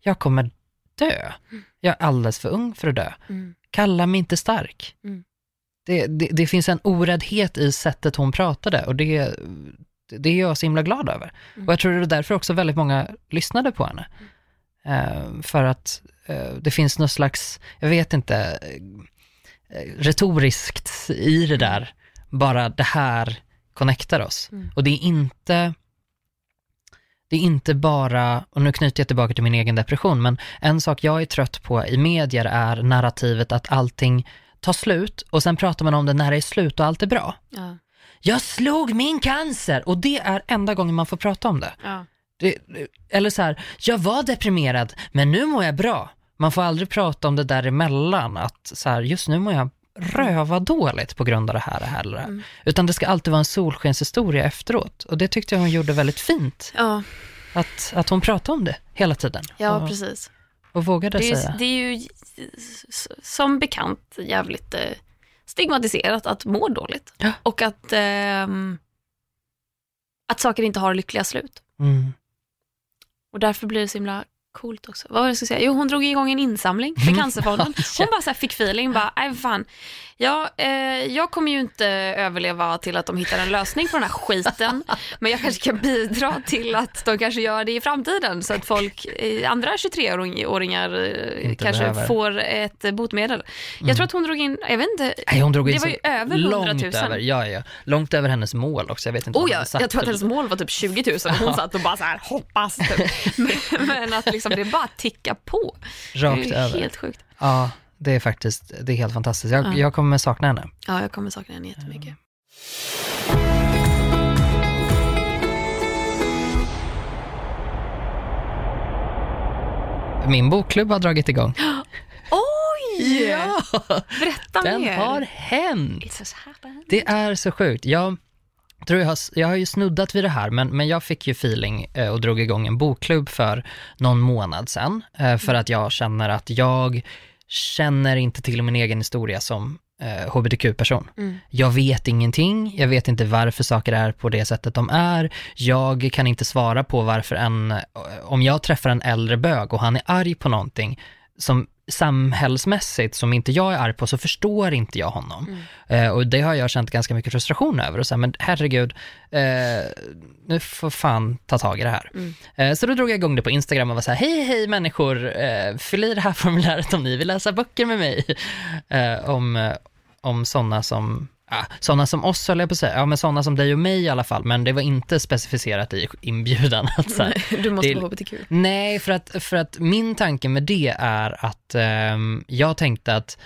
jag kommer dö. Jag är alldeles för ung för att dö. Mm. Kalla mig inte stark. Mm. Det, det, det finns en oräddhet i sättet hon pratade och det, det är jag så himla glad över. Mm. Och jag tror det är därför också väldigt många lyssnade på henne. Eh, för att eh, det finns något slags, jag vet inte, eh, retoriskt i det där, bara det här connectar oss. Mm. Och det är inte det är inte bara, och nu knyter jag tillbaka till min egen depression, men en sak jag är trött på i medier är narrativet att allting tar slut och sen pratar man om det när det är slut och allt är bra. Ja. Jag slog min cancer och det är enda gången man får prata om det. Ja. det eller så här, jag var deprimerad men nu mår jag bra. Man får aldrig prata om det däremellan, att så här, just nu mår jag röva dåligt på grund av det här, det här det här. Mm. Utan det ska alltid vara en solskenshistoria efteråt. Och det tyckte jag hon gjorde väldigt fint. ja, Att, att hon pratade om det hela tiden. ja och, precis. Och vågade Det är, säga. ju- det är ju som bekant jävligt eh, stigmatiserat att må dåligt. Ja. Och att, ehm, att saker inte har lyckliga slut. Mm. Och därför blir det så himla coolt också. Vad var det jag skulle säga? Jo, hon drog igång en insamling för Cancerfonden. Hon bara så fick feeling, bara, nej fan, ja, eh, jag kommer ju inte överleva till att de hittar en lösning på den här skiten, men jag kanske kan bidra till att de kanske gör det i framtiden, så att folk, eh, andra 23-åringar eh, Inte kanske behöver. får ett botemedel. Jag tror att hon drog in, jag vet inte, Nej, hon drog in Det var ju över 100 000. Långt över, ja, ja. Långt över hennes mål också. Jag vet inte Oh ja, jag tror att hennes mål var typ 20 000 och hon satt och bara så här hoppas. Typ. Men, men att liksom det bara ticka på. Rakt det är över. helt sjukt. Ja, det är faktiskt, det är helt fantastiskt. Jag, ja. jag kommer sakna henne. Ja, jag kommer sakna henne jättemycket. Mm. Min bokklubb har dragit igång. Oj! Ja. Berätta Den mer. Den har hänt. Det är så sjukt. Jag tror jag har, jag har ju snuddat vid det här, men, men jag fick ju feeling eh, och drog igång en bokklubb för någon månad sedan, eh, för mm. att jag känner att jag känner inte till min egen historia som eh, hbtq-person. Mm. Jag vet ingenting, jag vet inte varför saker är på det sättet de är, jag kan inte svara på varför en, om jag träffar en äldre bög och han är arg på någonting som samhällsmässigt som inte jag är arg på så förstår inte jag honom. Eh, och det har jag känt ganska mycket frustration över och så här, men herregud, eh, nu får fan ta tag i det här. Mm. Eh, så då drog jag igång det på Instagram och var så här, hej hej människor, eh, fyll i det här formuläret om ni vill läsa böcker med mig. Eh, om, eh, om sådana som, ja, sådana som oss höll jag på att säga, ja men sådana som dig och mig i alla fall, men det var inte specificerat i inbjudan. Att så här, Du måste Det- vara hbtq. Nej, för att, för att min tanke med det är att ehm, jag tänkte att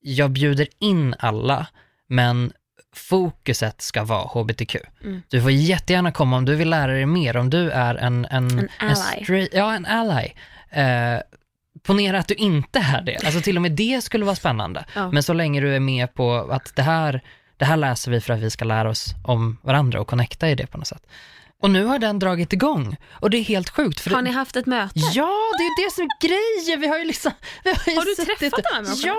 jag bjuder in alla, men fokuset ska vara hbtq. Mm. Du får jättegärna komma om du vill lära dig mer, om du är en... En, En ally. straight- ja, en ally. Eh, ponera att du inte är det, alltså till och med det skulle vara spännande. Ja. Men så länge du är med på att det här, det här läser vi för att vi ska lära oss om varandra och connecta i det på något sätt. Och nu har den dragit igång och det är helt sjukt. För Har ni haft ett möte? Ja, det är det som är grejen. Vi har ju liksom... Vi har, ju Har du suttit- träffat de här människorna?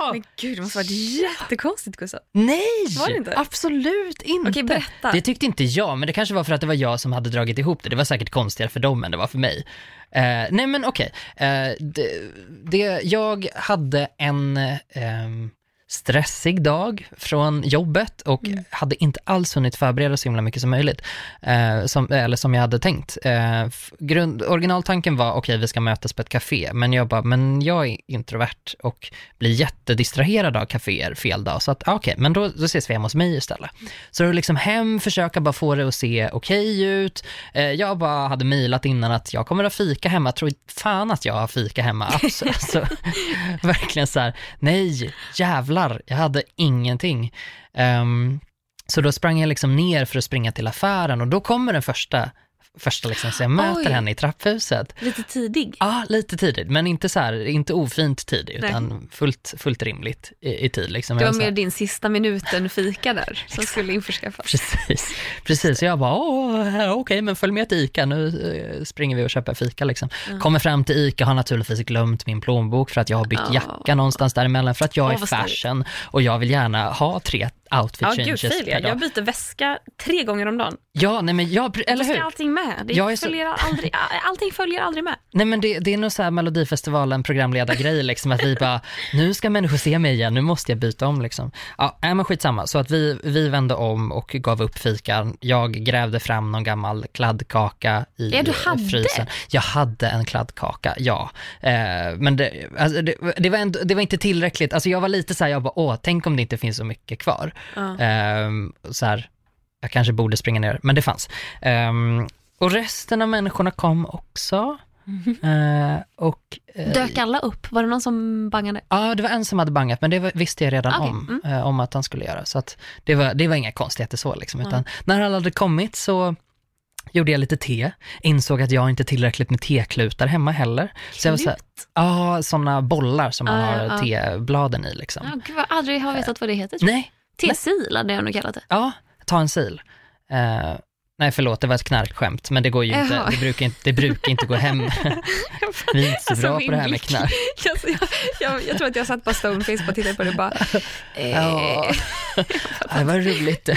Ja! Men gud, det måste varit jättekonstigt Gustav. Nej! Var det inte? Absolut inte. Okej, berätta. Det tyckte inte jag, men det kanske var för att det var jag som hade dragit ihop det. Det var säkert konstigare för dem än det var för mig. Eh, nej men okej, Eh, det, det, jag hade en ehm, stressig dag från jobbet och Mm. hade inte alls hunnit förbereda så himla mycket som möjligt, eh, som, eller som jag hade tänkt. Eh, grund, originaltanken var, okej vi ska mötas på ett café, men jag bara, men jag är introvert och blir jättedistraherad av kaféer fel dag, så att ah, okej, men då, då ses vi hemma hos mig istället. Så då liksom hem, försöka bara få det att se okej ut. Eh, jag bara hade mejlat innan att jag kommer att fika hemma, tror fan att jag har fika hemma. Absolut. Alltså, verkligen så här, nej, jävlar, jag hade ingenting. Um, så då sprang jag liksom ner för att springa till affären och då kommer den första, första liksom, så jag möter Oj. henne i trapphuset. Lite tidig. Ja, lite tidigt, men inte så här, inte ofint tidigt, utan fullt, fullt rimligt i, i tid. Liksom. Det var mer din sista minuten fika där som skulle införskaffas. Precis, precis. Så jag bara, "Åh, eh, okej, men följ med till ICA, nu eh, springer vi och köper fika liksom. Kommer fram till ICA, har naturligtvis glömt min plånbok för att jag har bytt Ja. jacka någonstans däremellan för att jag Åh, är fashion och jag vill gärna ha tre outfit Ja, changes gud, per jag. dag. jag byter väska tre gånger om dagen. Ja, nej men jag, eller Då ska hur? allting med. Det Jag är så- följer aldrig, allting följer aldrig med. Nej men det, det är nog så här Melodifestivalen programledargrej liksom, att vi bara, nu ska människor se mig igen, nu måste jag byta om liksom. Ja, nej men skitsamma, så att vi, vi vände om och gav upp fikan. Jag grävde fram någon gammal kladdkaka i Ja, du hade? frysen. Jag hade en kladdkaka, ja. Eh, men det, alltså, det, det, var ändå, det var inte tillräckligt, alltså jag var lite så här, jag bara, åh, tänk om det inte finns så mycket kvar. Ja. Ehm, så här, jag kanske borde springa ner, men det fanns. Ehm, och resten av människorna kom också. Eh, och, eh, Dök alla upp? Var det någon som bangade? Ja, det var en som hade bangat, men det var, visste jag redan Okej, om, mm. eh, om att han skulle göra. Så att det, var, det var inga konstigheter så, liksom, utan när alla hade kommit så gjorde jag lite te, insåg att jag inte tillräckligt med teklutar hemma heller. Så jag var så här, ja, sådana bollar som man Ja, har ja. tebladen i liksom. Ja, gud, aldrig har vetat vad det heter. tror Tesil hade jag nog kallat det. Ja, ta en sil. Eh, nej, förlåt, det var ett knarkskämt, men det går ju inte, Jaha. det brukar inte, det brukar inte gå hem. Vi är inte så Alltså, bra på det här med blick. knark. Alltså, jag, jag, jag tror att jag satt på Stoneface och tittade på det och bara... Eh, Ja, det var roligt.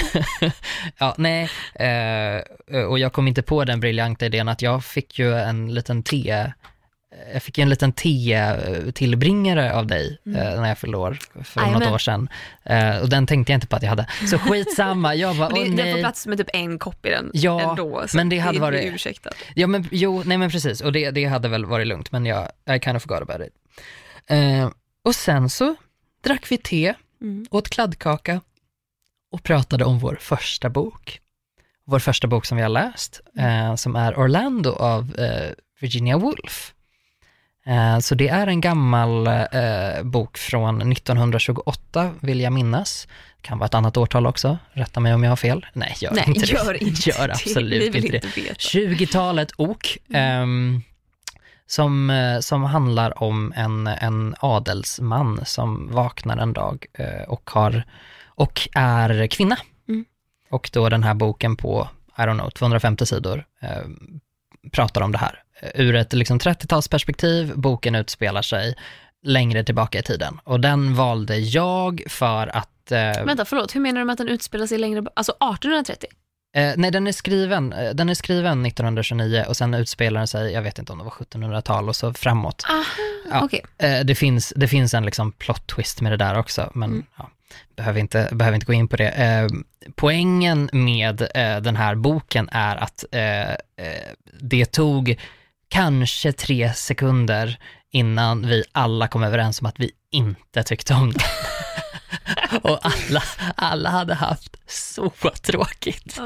ja, nej, eh, och jag kom inte på den briljanta idén att jag fick ju en liten te, jag fick en liten te-tillbringare av dig eh, när jag fyllde år för något Jajamän. år sedan. Eh, och den tänkte jag inte på att jag hade. Så skitsamma, jag bara, det, det får plats med typ en kopp i den Ja, ändå. Så men det hade är varit- ursäktat. Ja men jo, nej men precis, och det, det hade väl varit lugnt, men jag, I kind of forgot about it. Eh, och sen så drack vi te, Mm. åt kladdkaka och pratade om vår första bok. Vår första bok som vi har läst, eh, som är Orlando av eh, Virginia Woolf. Eh, så det är en gammal eh, bok från 1928, vill jag minnas. Kan vara ett annat årtal också, rätta mig om jag har fel. Nej, gör Nej, inte gör det. inte Gör det. absolut inte det. inte veta. 20-talet och ehm, som, eh, som handlar om en, en adelsman som vaknar en dag och, har, och är kvinna. Mm. Och då den här boken på, I don't know, 250 sidor eh, pratar om det här. Ur ett liksom 30-talsperspektiv, boken utspelar sig längre tillbaka i tiden. Och den valde jag för att... Eh, Vänta, förlåt, hur menar du med att den utspelar sig längre, alltså 1830? Eh, nej, den är, skriven, eh, den är skriven 1929 och sen utspelar den sig, jag vet inte om det var 1700-tal och så framåt. Aha, Ja. okej. Eh, det, finns, det finns en liksom plot twist med det där också, men Mm. ja, behöver, inte, behöver inte gå in på det. Eh, poängen med eh, den här boken är att eh, eh, det tog kanske tre sekunder innan vi alla kom överens om att vi inte tyckte om den. och alla, alla hade haft så tråkigt.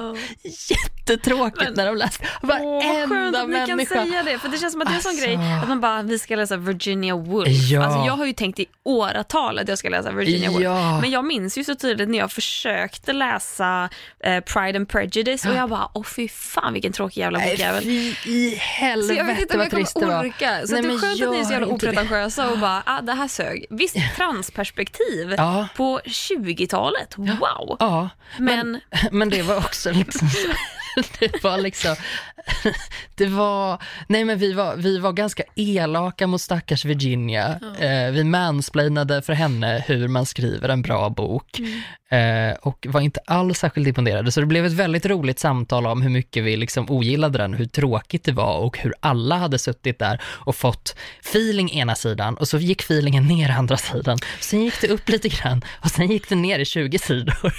Jättetråkigt Men- när de läste. Vad Varenda att ni kan människa. säga det, för det känns som att det är en sån Alltså. grej att man bara, vi ska läsa Virginia Woolf. Ja. Alltså jag har ju tänkt i åratal att jag ska läsa Virginia Woolf. Ja. Men jag minns ju så tydligt när jag försökte läsa eh, Pride and Prejudice och jag bara, åh fy fan vilken tråkig jävla bokjävel. fy i Så jag vet helvete inte om vad jag trist det kommer var. orka. Så Nej, det är skönt att ni är så jävla det. opretentiösa och bara, ah, det här sög. Visst, transperspektiv Ja, på 20-talet, wow. ja. Men, Men det var också liksom så, det var liksom, det var, nej men vi var, vi var ganska elaka mot stackars Virginia. Eh, vi mansplainade för henne hur man skriver en bra bok eh, och var inte alls särskilt imponerade. Så det blev ett väldigt roligt samtal om hur mycket vi liksom ogillade den, hur tråkigt det var och hur alla hade suttit där och fått feeling ena sidan och så gick feelingen ner andra sidan. Sen gick det upp lite grann och sen gick det ner i 20 sidor.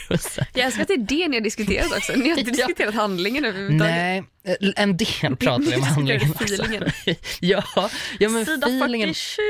Jag älskar att det är det ni har diskuterat också. Ni har inte Ja. diskuterat handlingen överhuvudtaget. Nej, eh, en del pratar vi om handlingen feelingen. ja, ja, men Sida feelingen, 47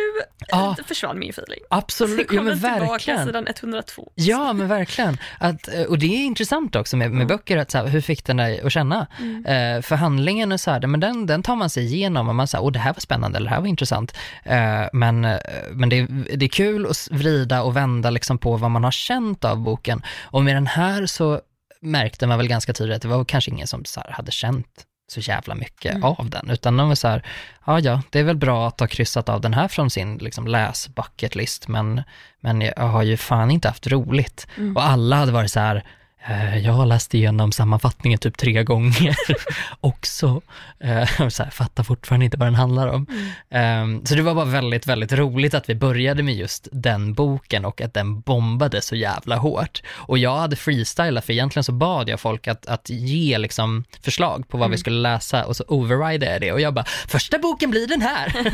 Ja. ja. försvann min feeling. absolut, Sen ja kom men den tillbaka verkligen. sidan 102. Ja, men verkligen. Att, eh, och det är intressant också med, med böcker, att så här, hur fick den dig att känna? Eh, för handlingen är så här, men den, den tar man sig igenom och man säger, åh det här var spännande eller det här var intressant. Eh, men eh, men det, är- det är kul att vrida och vända liksom på vad man har känt av boken. Och med den här så märkte man väl ganska tydligt att det var kanske ingen som hade känt så jävla mycket Mm. av den, utan de var så här, ja ja, det är väl bra att ha kryssat av den här från sin liksom, läs bucket list, men, men jag har ju fan inte haft roligt. Mm. Och alla hade varit så här, jag har läst igenom sammanfattningen typ tre gånger också. Eh, så här, fattar fortfarande inte vad den handlar om. Eh, så det var bara väldigt, väldigt roligt att vi började med just den boken och att den bombade så jävla hårt. Och jag hade freestylat, för egentligen så bad jag folk att, att ge liksom förslag på vad vi skulle läsa och så overridade jag det och jag bara, första boken blir den här.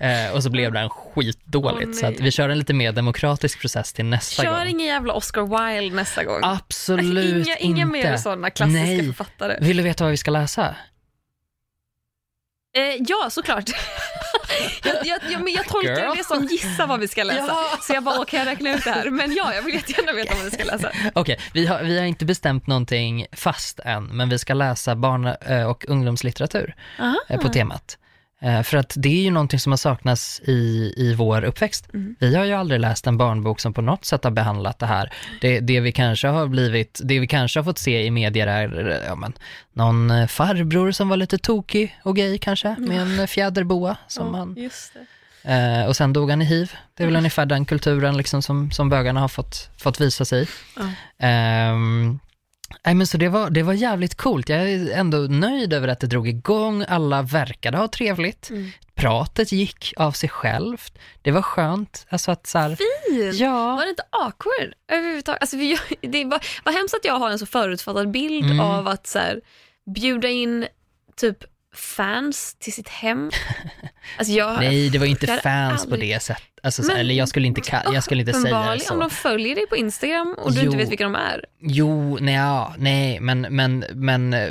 eh, och så blev den skitdåligt. Åh, så vi kör en lite mer demokratisk process till nästa Kör gång. ingen jävla Oscar Wilde nästa gång. Absolut inga, inga inte. mer sådana klassiska Nej. författare. Vill du veta vad vi ska läsa? Eh, ja, såklart. jag, jag, jag, men jag tolkar Girl. det som gissa vad vi ska läsa. Ja. Så jag bara, kan jag räkna ut det här? Men ja, jag vill jättegärna veta vad vi ska läsa. Okej, vi, har, vi har inte bestämt någonting fast än, men vi ska läsa barn eh, och ungdomslitteratur Aha. eh, på temat. Eh, För att det är ju någonting som har saknats i, i vår uppväxt. Mm. Vi har ju aldrig läst en barnbok som på något sätt har behandlat det här. Det, det vi kanske har blivit, det vi kanske har fått se i medier är, eh, ja men, någon eh, farbror som var lite tokig och gay kanske, med en eh, fjäderboa som Ja, det. Eh, och sen dog han i hiv. Det är väl ungefär den kulturen liksom som, som bögarna har fått, fått visa sig i. Ja. Ehm, nej, men så det var, det var jävligt coolt. Jag är ändå nöjd över att det drog igång. Alla verkade ha trevligt. Mm. Pratet gick av sig självt. Det var skönt. Alltså att så här, Fint! ja, Var det inte awkward överhuvudtaget? Alltså, vi, det var, vad hemskt att jag har en så förutfattad bild Mm. av att så här, bjuda in typ fans till sitt hem. Alltså, jag, nej det var inte fans på aldrig- det sättet. Alltså, så, Men- eller jag skulle inte, jag skulle inte säga Uppenbarligen, så. om de följer dig på Instagram och du Jo. inte vet vilka de är. Jo, nej, ja, nej, men, men, men eh,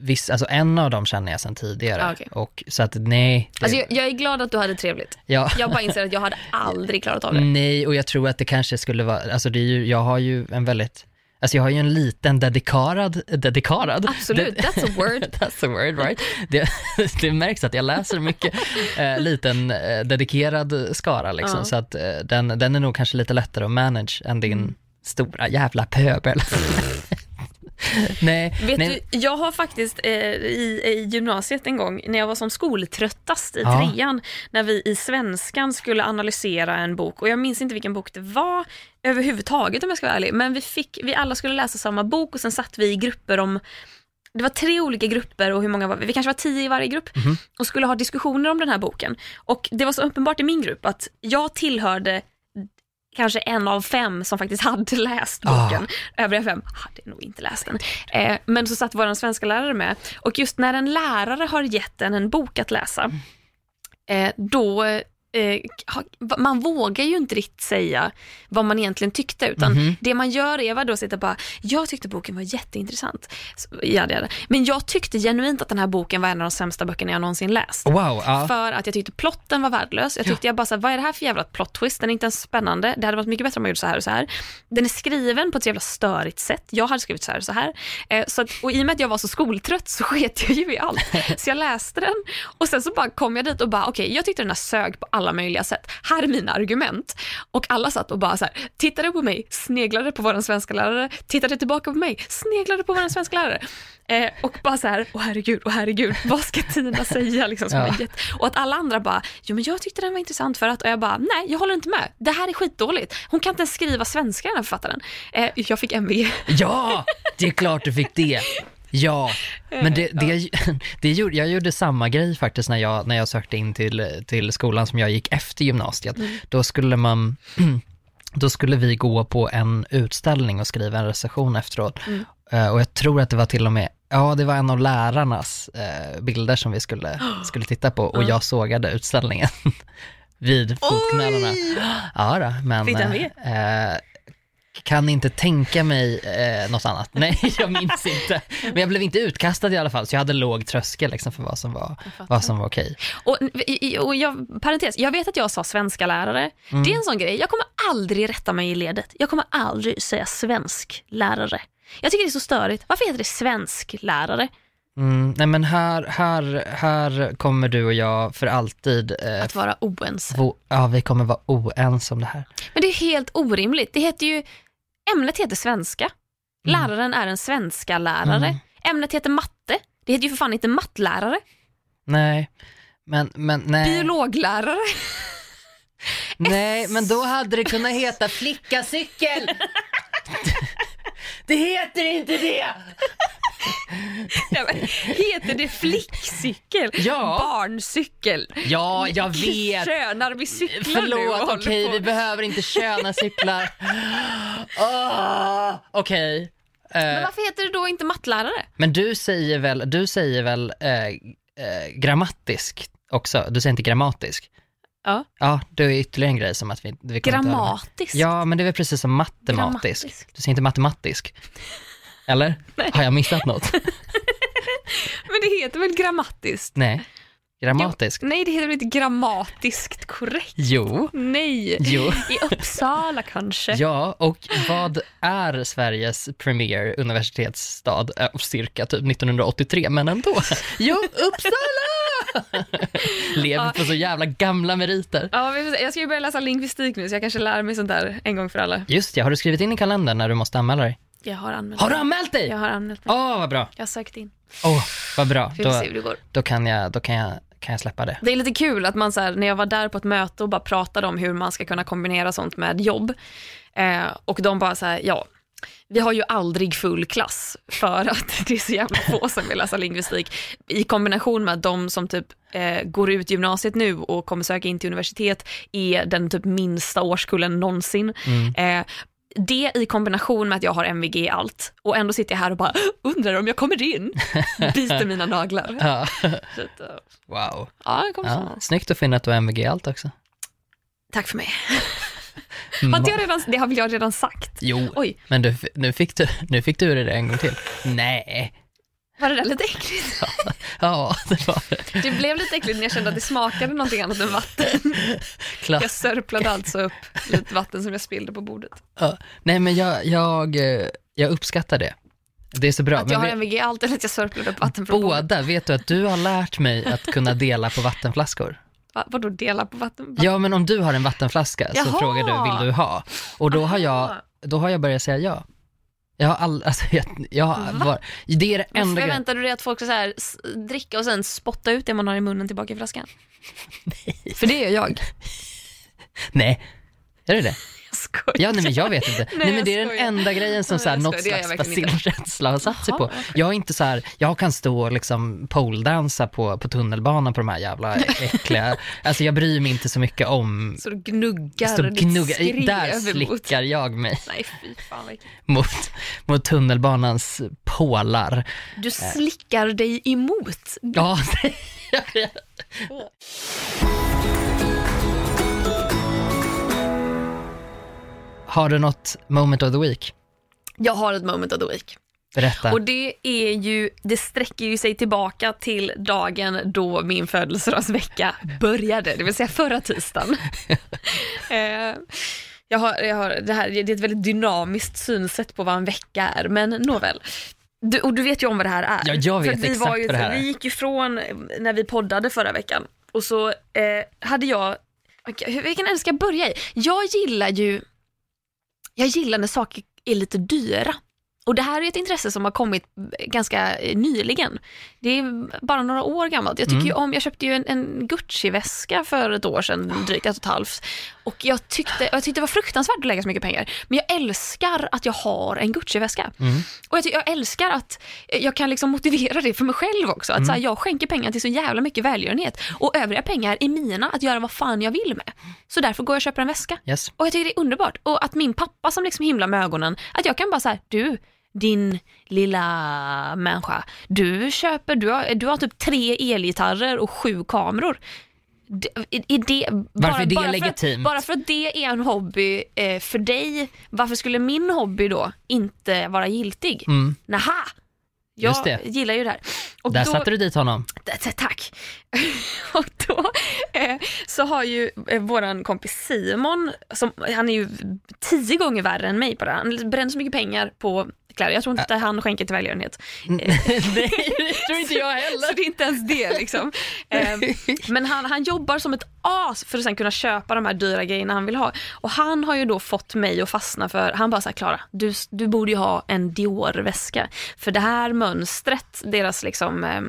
viss, alltså en av dem känner jag sedan tidigare. Ah, okej. och, så att nej. Det, Alltså, jag, jag är glad att du hade trevligt. ja. Jag bara inser att jag hade aldrig klarat av det. Nej, och jag tror att det kanske skulle vara, alltså det är ju, jag har ju en väldigt, alltså jag har ju en liten dedikarad, dedikarad? Absolut, De- that's a word. That's a word, right? Det, det märks att jag läser mycket, eh, liten eh, dedikerad skara liksom, Ja. så att eh, den, den är nog kanske lite lättare att manage än din stora jävla pöbel. nej, Vet nej. du, jag har faktiskt eh, i, i gymnasiet en gång, när jag var som skoltröttast i Ja. trean, när vi i svenskan skulle analysera en bok och jag minns inte vilken bok det var överhuvudtaget om jag ska vara ärlig, men vi, fick, vi alla skulle läsa samma bok och sen satt vi i grupper om det var tre olika grupper och hur många var vi? Vi kanske var tio i varje grupp Mhm. och skulle ha diskussioner om den här boken. Och det var så uppenbart i min grupp att jag tillhörde kanske en av fem som faktiskt hade läst Ah. boken. Övriga fem hade nog inte läst den. Eh, men så satt vår svenska lärare med och just när en lärare har gett en en bok att läsa, eh, då eh, man vågar ju inte riktigt säga vad man egentligen tyckte utan Mhm. det man gör är vadå sitta bara, jag tyckte boken var jätteintressant. Så, ja, det. Men jag tyckte genuint att den här boken var en av de sämsta böckerna jag någonsin läst. Wow, ja. För att jag tyckte plotten var värdelös. Jag tyckte jag bara såhär, vad är det här för jävla plot twist? Den är inte ens spännande. Det hade varit mycket bättre om man gjort så här och så här. Den är skriven på ett så jävla störigt sätt. Jag hade skrivit så här och så här. Eh, så att, och i och med att jag var så skoltrött så sket jag ju i allt. Så jag läste den och sen så bara kom jag dit och bara, okej, jag tyckte den här sög på alla möjliga sätt. Här är mina argument. Och alla satt och bara så här, tittade på mig, sneglade på vår svenska lärare, tittade tillbaka på mig, sneglade på vår svenska lärare. Eh, och bara så här, åh herregud, åh herregud, vad ska Tina säga? Liksom, som Ja. och att alla andra bara, jo men jag tyckte den var intressant för att, och jag bara, nej jag håller inte med, det här är skitdåligt. Hon kan inte ens skriva svenska den här författaren. Eh, jag fick MVG. Ja, det är klart du fick det. Ja, men det, det, det gjorde, jag gjorde samma grej faktiskt när jag, när jag sökte in till, till skolan som jag gick efter gymnasiet. Då skulle man, då skulle vi gå på en utställning och skriva en recension efteråt. Eh, och jag tror att det var till och med, ja det var en av lärarnas eh, bilder som vi skulle, skulle titta på och jag sågade utställningen vid fotknölarna. Ja då, men Fick den eh, eh, kan inte tänka mig eh, något annat. Nej, jag minns inte. Men jag blev inte utkastad i alla fall, så jag hade låg tröskel liksom för vad som var, vad som var okej. Och, och jag, parentes, jag vet att jag sa svenska lärare. Mm. Det är en sån grej, jag kommer aldrig rätta mig i ledet. Jag kommer aldrig säga svensk lärare. Jag tycker det är så störigt. Varför heter det svensk lärare? Mm, nej men här, här, här kommer du och jag för alltid, eh, Att vara oense. få, ja vi kommer vara oense om det här. Men det är helt orimligt. Det heter ju, ämnet heter svenska. Läraren är en svenska lärare. Mm. Ämnet heter matte. Det heter ju för fan inte mattlärare. Nej, men, men nej. Biologlärare. Nej, men då hade det kunnat heta flickacykel. Det heter inte det! Men heter det flickcykel? Ja. Barncykel? Ja, jag vet. Könar vi cyklar nu Förlåt, håller okej, på? vi behöver inte köna cyklar. Oh, okej. Men Eh, varför heter det då inte mattlärare? men du säger väl, du säger väl eh, eh, grammatisk också? Du säger inte grammatisk? Ja. Ja, det är ytterligare en grej som att vi, vi. Grammatisk? Ja, men det är väl precis som matematisk. Grammatisk. Du säger inte matematisk? Eller? Nej. Har jag missat något? Men det heter väl grammatiskt? Nej. Grammatisk? Nej, det heter väl inte grammatiskt korrekt? Jo. Nej. Jo. I Uppsala kanske? Ja, och vad är Sveriges premier universitetsstad? Äh, cirka typ 1983, men ändå. Jo, Uppsala! Lever på så jävla gamla meriter. Ja, jag ska ju börja läsa lingvistik nu så jag kanske lär mig sånt där en gång för alla. Just ja, har du skrivit in i kalendern när du måste anmäla dig? Jag har anmält Har du anmält dig? Jag har anmält mig. Åh, vad bra. Jag har sökt in. Åh, vad bra. Vi får se Då, hur det går. då, kan jag, då kan, jag, kan jag släppa det. Det är lite kul att man så här, när jag var där på ett möte och bara pratade om hur man ska kunna kombinera sånt med jobb. Eh, och de bara så här, ja, vi har ju aldrig full klass för att det är så jävla få som vill läsa lingvistik. I kombination med att de som typ eh, går ut gymnasiet nu och kommer söka in till universitet är den typ minsta årskullen någonsin. Eh, det i kombination med att jag har MVG i allt och ändå sitter jag här och bara undrar om jag kommer in. Biter mina naglar. Ja. Så eh, Wow. ja, jag kommer Ja, snyggt att finna att du har MVG i allt också. Tack för mig. Har inte jag redan, det har väl jag redan sagt? Jo, Oj, men du, nu, fick du, nu fick du det en gång till. Nej. Var det där lite äckligt? Ja, det var det. Det blev lite äckligt när jag kände att det smakade någonting annat än vatten. Klart. Jag sörplade alltså upp lite vatten som jag spillde på bordet. Ja. Nej, men jag, jag, eh, jag uppskattar det. Det är så bra. Att jag har MVG allt eller att jag sörplade upp vatten från bordet. båda, vet du att du har lärt mig att kunna dela på vattenflaskor? Va, vadå dela på vatten? Ja, men om du har en vattenflaska så Jaha. frågar du, vill du ha? Och då har jag, då har jag börjat säga ja. Jag har all, alltså, jag, jag har var, det är det enda grejen. förväntar du dig att folk ska så här, s- dricka och sen spotta ut det man har i munnen tillbaka i flaskan? Nej. För det gör jag. Nej, är det det? Jag skojar. Ja, nej men jag vet inte. nej, men jag det är den enda grejen som Nej, så här, jag något gör jag slags basilkänsla har satt sig på. Jag är inte så här, jag kan stå och liksom poledansa på, på tunnelbanan på de här jävla äckliga, alltså jag bryr mig inte så mycket om, Så du gnuggar stå och ditt där mot- slickar jag mig Nej fy fan mot, mot tunnelbanans pålar. Du slickar dig emot. Ja, det Har du något moment of the week? Jag har ett moment of the week. Berätta. Och det är ju, det sträcker ju sig tillbaka till dagen då min födelsedagsvecka började, det vill säga förra tisdagen. eh, jag har, jag har, det, här, det är ett väldigt dynamiskt synsätt på vad en vecka är, men nåväl. Du, och du vet ju om vad det här är. Ja, jag vet vi exakt var ju, vad det här är. Vi gick ju från eh, när vi poddade förra veckan och så eh, hade jag, hur- vilken ände ska jag börja i? Jag gillar ju, jag gillar när saker är lite dyra. Och det här är ett intresse som har kommit ganska eh, nyligen. Det är bara några år gammalt. Jag tycker Mm. om, jag köpte ju en, en Gucci-väska för ett år sedan, drygt ett och ett halvt. Och jag tyckte, jag tyckte det var fruktansvärt att lägga så mycket pengar. Men jag älskar att jag har en Gucci-väska. Mm. Och jag, jag älskar att jag kan liksom motivera det för mig själv också. Att så här, jag skänker pengar till så jävla mycket välgörenhet. Och övriga pengar är mina att göra vad fan jag vill med. Så därför går jag och köper en väska. Yes. Och jag tycker det är underbart. Och att min pappa som liksom himlar med ögonen, att jag kan bara säga du, din lilla människa, du köper, du har, du har typ tre elgitarrer och sju kameror. Är är det, bara, är det bara För legitimt? att, bara för att det är en hobby eh, för dig, varför skulle min hobby då inte vara giltig? Mm. Naha! Jag Just det. gillar ju det här. Och Där då- satte du dit honom. Tack. och då eh, så har ju eh, våran kompis Simon, som, han är ju tio gånger värre än mig på det här. Han bränner så mycket pengar på kläder. Jag tror inte han skänker till välgörenhet. Nej, det tror inte jag Så heller. det är inte ens det liksom. Eh, men han, han jobbar som ett as för att sen kunna köpa de här dyra grejerna han vill ha. Och han har ju då fått mig att fastna för, han bara såhär Klara, du, du borde ju ha en Dior-väska. För det här mönstret, deras liksom eh,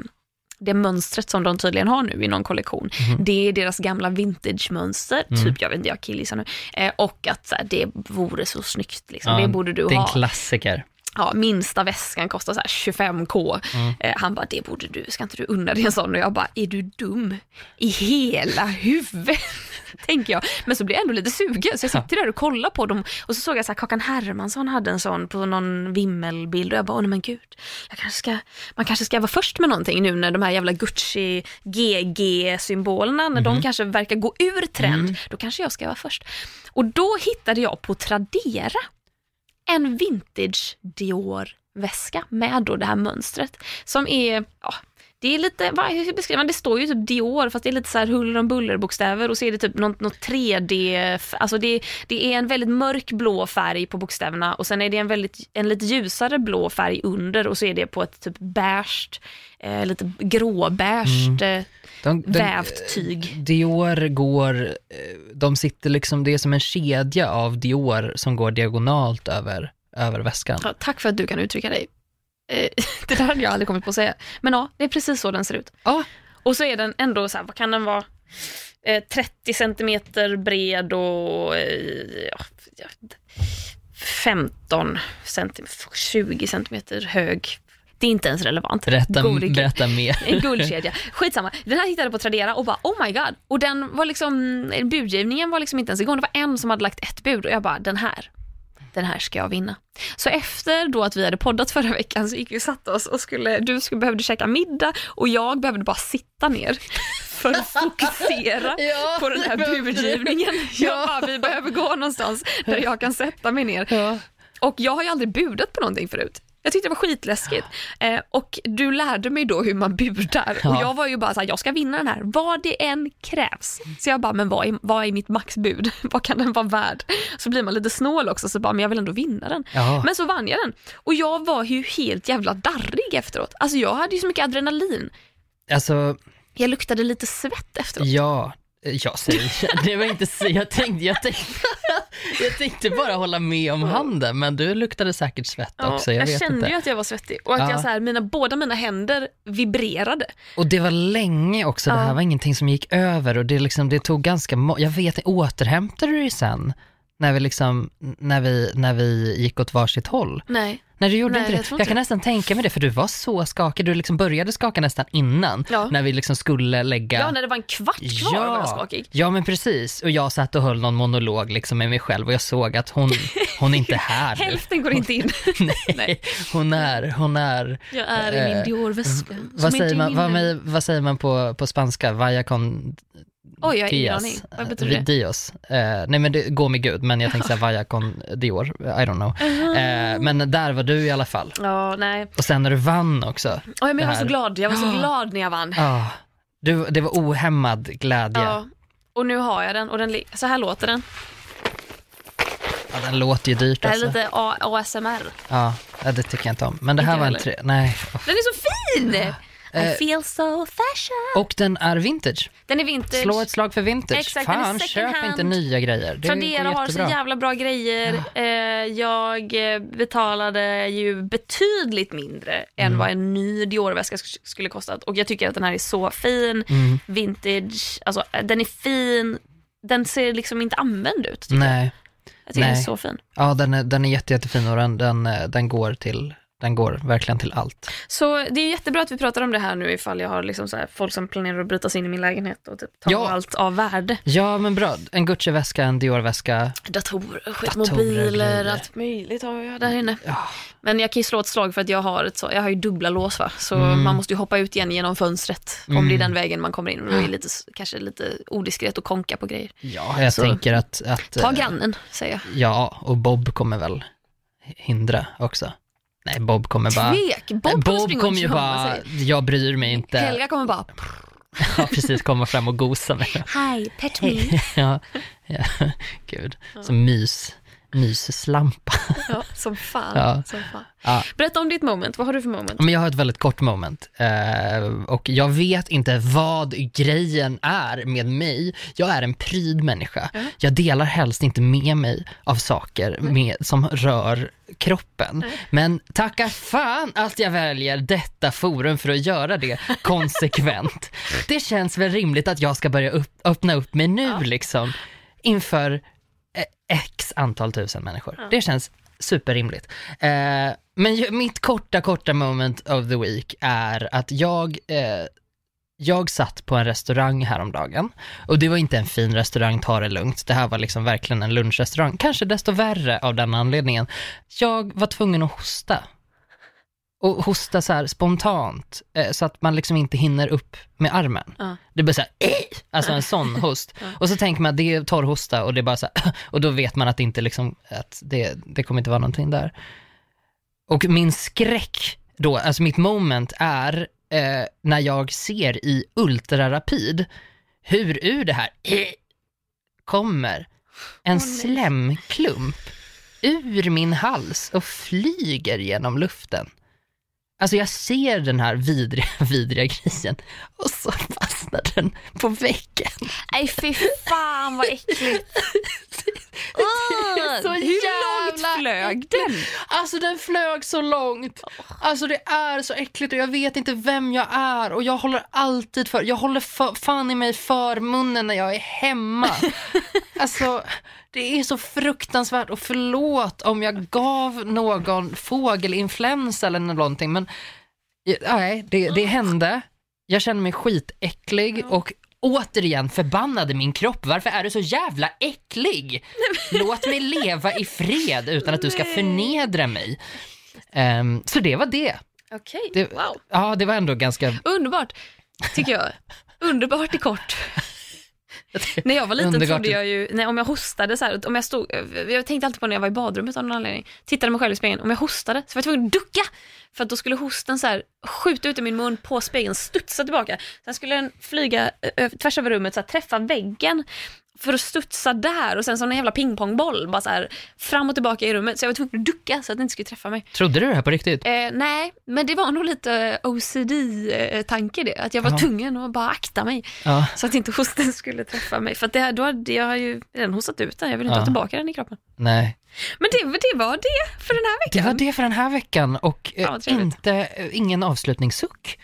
det mönstret som de tydligen har nu i någon kollektion, det är deras gamla vintage-mönster, typ, jag vet inte, jag killgissar nu, eh, och att så här, det vore så snyggt, liksom. Ja, det borde du Det är en ha klassiker. Ja, minsta väskan kostar så här 25k. Mm. Eh, han bara, det borde du, ska inte du unna dig en sån? Och jag bara, är du dum i hela huvudet? Tänker jag. Men så blir jag ändå lite sugen, så jag sitter där och kollar på dem. Och så såg jag så här, Kakan Hermansson hade en sån på någon vimmelbild och jag bara, åh nej men gud, jag kanske ska, man kanske ska vara först med någonting nu när de här jävla Gucci GG-symbolerna, när Mhm. de kanske verkar gå ur trend, Mm. då kanske jag ska vara först. Och då hittade jag på Tradera en vintage Dior-väska med då det här mönstret som är, ja, det är lite, vad, hur beskriver man, det står ju typ Dior fast det är lite så här huller om buller bokstäver och så är det typ något, något 3D, f- alltså det, det är en väldigt mörk blå färg på bokstäverna och sen är det en väldigt, en lite ljusare blå färg under och så är det på ett typ beige, eh, lite gråbeige eh, De, de, vävt tyg. Dior går, eh, de sitter liksom, det är som en kedja av Dior som går diagonalt över, över väskan. Ja, tack för att du kan uttrycka dig. Eh, det där hade jag aldrig kommit på att säga. Men ja, det är precis så den ser ut. Ja. Och så är den ändå så här, vad kan den vara? Eh, 30 centimeter bred och eh, ja, ja, 15 centimeter, 20 centimeter hög. Det är inte ens relevant. Gud. berätta mer. En guldkedja. Skitsamma. Den här hittade jag på Tradera och bara oh my god. Och den var liksom, budgivningen var liksom inte ens igång. Det var en som hade lagt ett bud och jag bara den här, den här ska jag vinna. Så efter då att vi hade poddat förra veckan så gick vi och satte oss och skulle, du skulle, behövde käka middag och jag behövde bara sitta ner för att fokusera Ja, på den här budgivningen. Jag bara, vi behöver gå någonstans där jag kan sätta mig ner. Ja. Och jag har ju aldrig budat på någonting förut. Jag tyckte det var skitläskigt. Eh, och du lärde mig då hur man budar. Och Ja. jag var ju bara såhär, jag ska vinna den här, vad det än krävs. Så jag bara, men vad är, vad är mitt maxbud? vad kan den vara värd? Så blir man lite snål också, så bara, men jag vill ändå vinna den. Ja. Men så vann jag den. Och jag var ju helt jävla darrig efteråt. Alltså jag hade ju så mycket adrenalin. Alltså, Jag luktade lite svett efteråt. ja, jag säger, det var inte så, jag tänkte, jag tänkte, Jag tänkte bara hålla med om handen, men du luktade säkert svett Ja, också. Jag, jag vet kände inte. ju att jag var svettig och att Ja. jag så här, mina, båda mina händer vibrerade. Och det var länge också, det Ja. här var ingenting som gick över och det, liksom, det tog ganska, jag vet återhämtade du dig sen? När vi, liksom, när, vi, när vi gick åt varsitt håll? Nej. Nej du gjorde Nej, inte jag det. Jag inte kan det. nästan tänka mig det, för du var så skakig. Du liksom började skaka nästan innan, Ja. när vi liksom skulle lägga... Ja, när det var en kvart kvar var jag skakig. Ja, men precis. Och jag satt och höll någon monolog liksom med mig själv och jag såg att hon, hon är inte här nu. Hälften går inte in. Nej, hon är, hon är... Jag är i min Eh, Dior-väska. Vad säger, inte man, vad, vad säger man på, på spanska? Vaya con Oj, jag har ingen aning. Vad betyder det? Dios. Eh, nej men det går med Gud, men jag tänkte säga Vaya con Dior, I don't know. Eh, men där var du i alla fall. Ja, nej. Och sen när du vann också. Oj, men jag var så glad. Jag var så glad när jag vann. Ah, du, det var ohämmad glädje. Ja. Och nu har jag den och den, så här låter den. Ja, den låter ju dyrt Det här är alltså. lite A- ASMR. Ja, det tycker jag inte om. Men det här Inte var en tre... Nej. Den är så fin! Eh, I feel so fashion. Och den är vintage. Den är vintage. Slå ett slag för vintage. Exakt, Fan, köp hand. inte nya grejer. Det Tradera har så jävla bra grejer. Eh, jag eh, betalade ju betydligt mindre än Mm. vad en ny Dior-väska sk- skulle kostat. Och jag tycker att den här är så fin. Mm. Vintage, alltså eh, den är fin. Den ser liksom inte använd ut. Tycker jag. Nej. jag tycker den är nej. så fin. Ja, den är, den är jätte, jättefin och den, den, eh, den, går till, den går verkligen till allt. Så det är jättebra att vi pratar om det här nu ifall jag har liksom så folk som planerar att bryta sig in i min lägenhet och typ ta Ja. allt av värde. Ja, men bra. En Gucci-väska, en Dior-väska. Datorer, mobiler, allt möjligt har jag där inne. Ja. Men jag kan ju slå ett slag för att jag har, ett så, jag har ju dubbla lås va? så Mm. man måste ju hoppa ut igen genom fönstret om Mm. det är den vägen man kommer in. Och då är lite, kanske lite odiskret att konka på grejer. Ja, jag Så- tänker att... att Ta eh, grannen, säger jag. Ja, och Bob kommer väl hindra också. Nej, Bob kommer bara... Tvek! Bob, Bob, kommer ju bara, jag bryr mig inte. Helga kommer bara, Ja, precis, komma fram och gosa med hi, pet me. ja, ja, gud. Som mys, mysslampa. Ja, som fan. Ja. Som fan. Ja. Berätta om ditt moment, vad har du för moment? Men jag har ett väldigt kort moment eh, och jag vet inte vad grejen är med mig. Jag är en pryd människa. Ja. Jag delar helst inte med mig av saker med, som rör kroppen. Men tacka fan att jag väljer detta forum för att göra det konsekvent. det känns väl rimligt att jag ska börja upp, öppna upp mig nu liksom inför x antal tusen människor. Det känns superrimligt. Eh, men ju- mitt korta, korta moment of the week är att jag, eh, jag satt på en restaurang häromdagen och det var inte en fin restaurang, ta det lugnt. Det här var liksom verkligen en lunchrestaurang, kanske desto värre av den anledningen. Jag var tvungen att hosta. Och hosta så här spontant, eh, så att man liksom inte hinner upp med armen. Ja. Det blir så här, "Eh!" alltså en sån host. Och så tänker man att det är torrhosta och det är bara så här, och då vet man att det inte liksom, att det, det kommer inte vara någonting där. Och min skräck då, alltså mitt moment är eh, när jag ser i ultrarapid hur ur det här eh, kommer en nej. slemklump ur min hals och flyger genom luften. Alltså jag ser den här vidriga, vidriga grejen och så bara den på väggen. Nej fy fan vad äckligt. så Hur jävla långt flög den? Alltså den flög så långt. Alltså det är så äckligt och jag vet inte vem jag är och jag håller alltid för, jag håller för, fan i mig för munnen när jag är hemma. Alltså det är så fruktansvärt och förlåt om jag gav någon fågelinfluensa eller någonting men nej, det, det hände. Jag känner mig skitäcklig och återigen förbannade min kropp. Varför är du så jävla äcklig? Låt mig leva i fred utan att du ska förnedra mig. Ehm, så det var det. Okej, Det- wow. Ja, det var ändå ganska... Underbart, tycker jag. Underbart i kort. När jag var liten trodde jag ju, nej, om jag hostade så här, om jag stod, jag tänkte alltid på när jag var i badrummet av någon anledning, tittade mig själv i spegeln, om jag hostade så var jag tvungen att ducka, för att då skulle hosten så här skjuta ut i min mun på spegeln, studsa tillbaka, sen skulle den flyga tvärs över rummet, så här, träffa väggen, för att studsa där och sen som en jävla pingpongboll bara så här, fram och tillbaka i rummet. Så jag var tvungen att ducka så att det inte skulle träffa mig. Trodde du det här på riktigt? Eh, nej, men det var nog lite OCD-tanke det. Att jag var Ja. tvungen att bara akta mig Ja. så att inte hosten skulle träffa mig. För att det, då hade jag ju redan hostat ut den, jag vill inte Ja. ha tillbaka den i kroppen. Nej. Men det, det var det för den här Det veckan. var det för den här veckan och eh, Ja, trevligt. inte, eh, ingen avslutningssuck.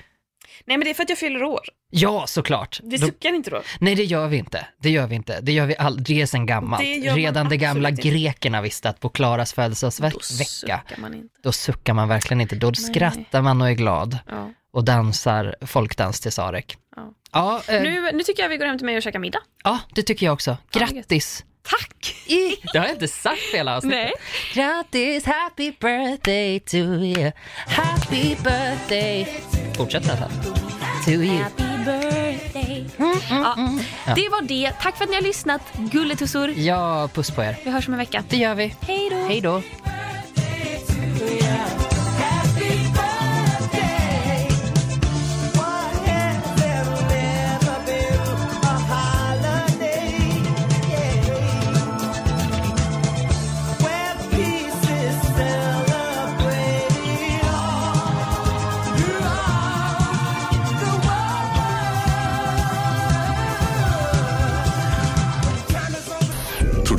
Nej men det är för att jag fyller år. Ja, såklart. Vi Då- suckar inte då. Nej, det gör vi inte. Det gör vi inte. Det gör vi aldrig. Det är sen gammalt. Redan de gamla inte. grekerna visste att på Klaras Då födelsedagsvecka, suckar man inte. då suckar man verkligen inte. Då skrattar man och är glad Ja. och dansar folkdans till Sarek. Ja. Ja, eh, Nu, nu tycker jag vi går hem till mig och käkar middag. ja, det tycker jag också. Grattis! Tack! I, det har jag inte sagt hela avsnittet. Nej. Grattis, happy birthday to you. Happy birthday. Fortsätter den sen. To you. Happy birthday. Ja, det var det. Tack för att ni har lyssnat, gulletussor. Ja, puss på er. Vi hörs om en vecka. Det gör vi. Hej då! Hej då.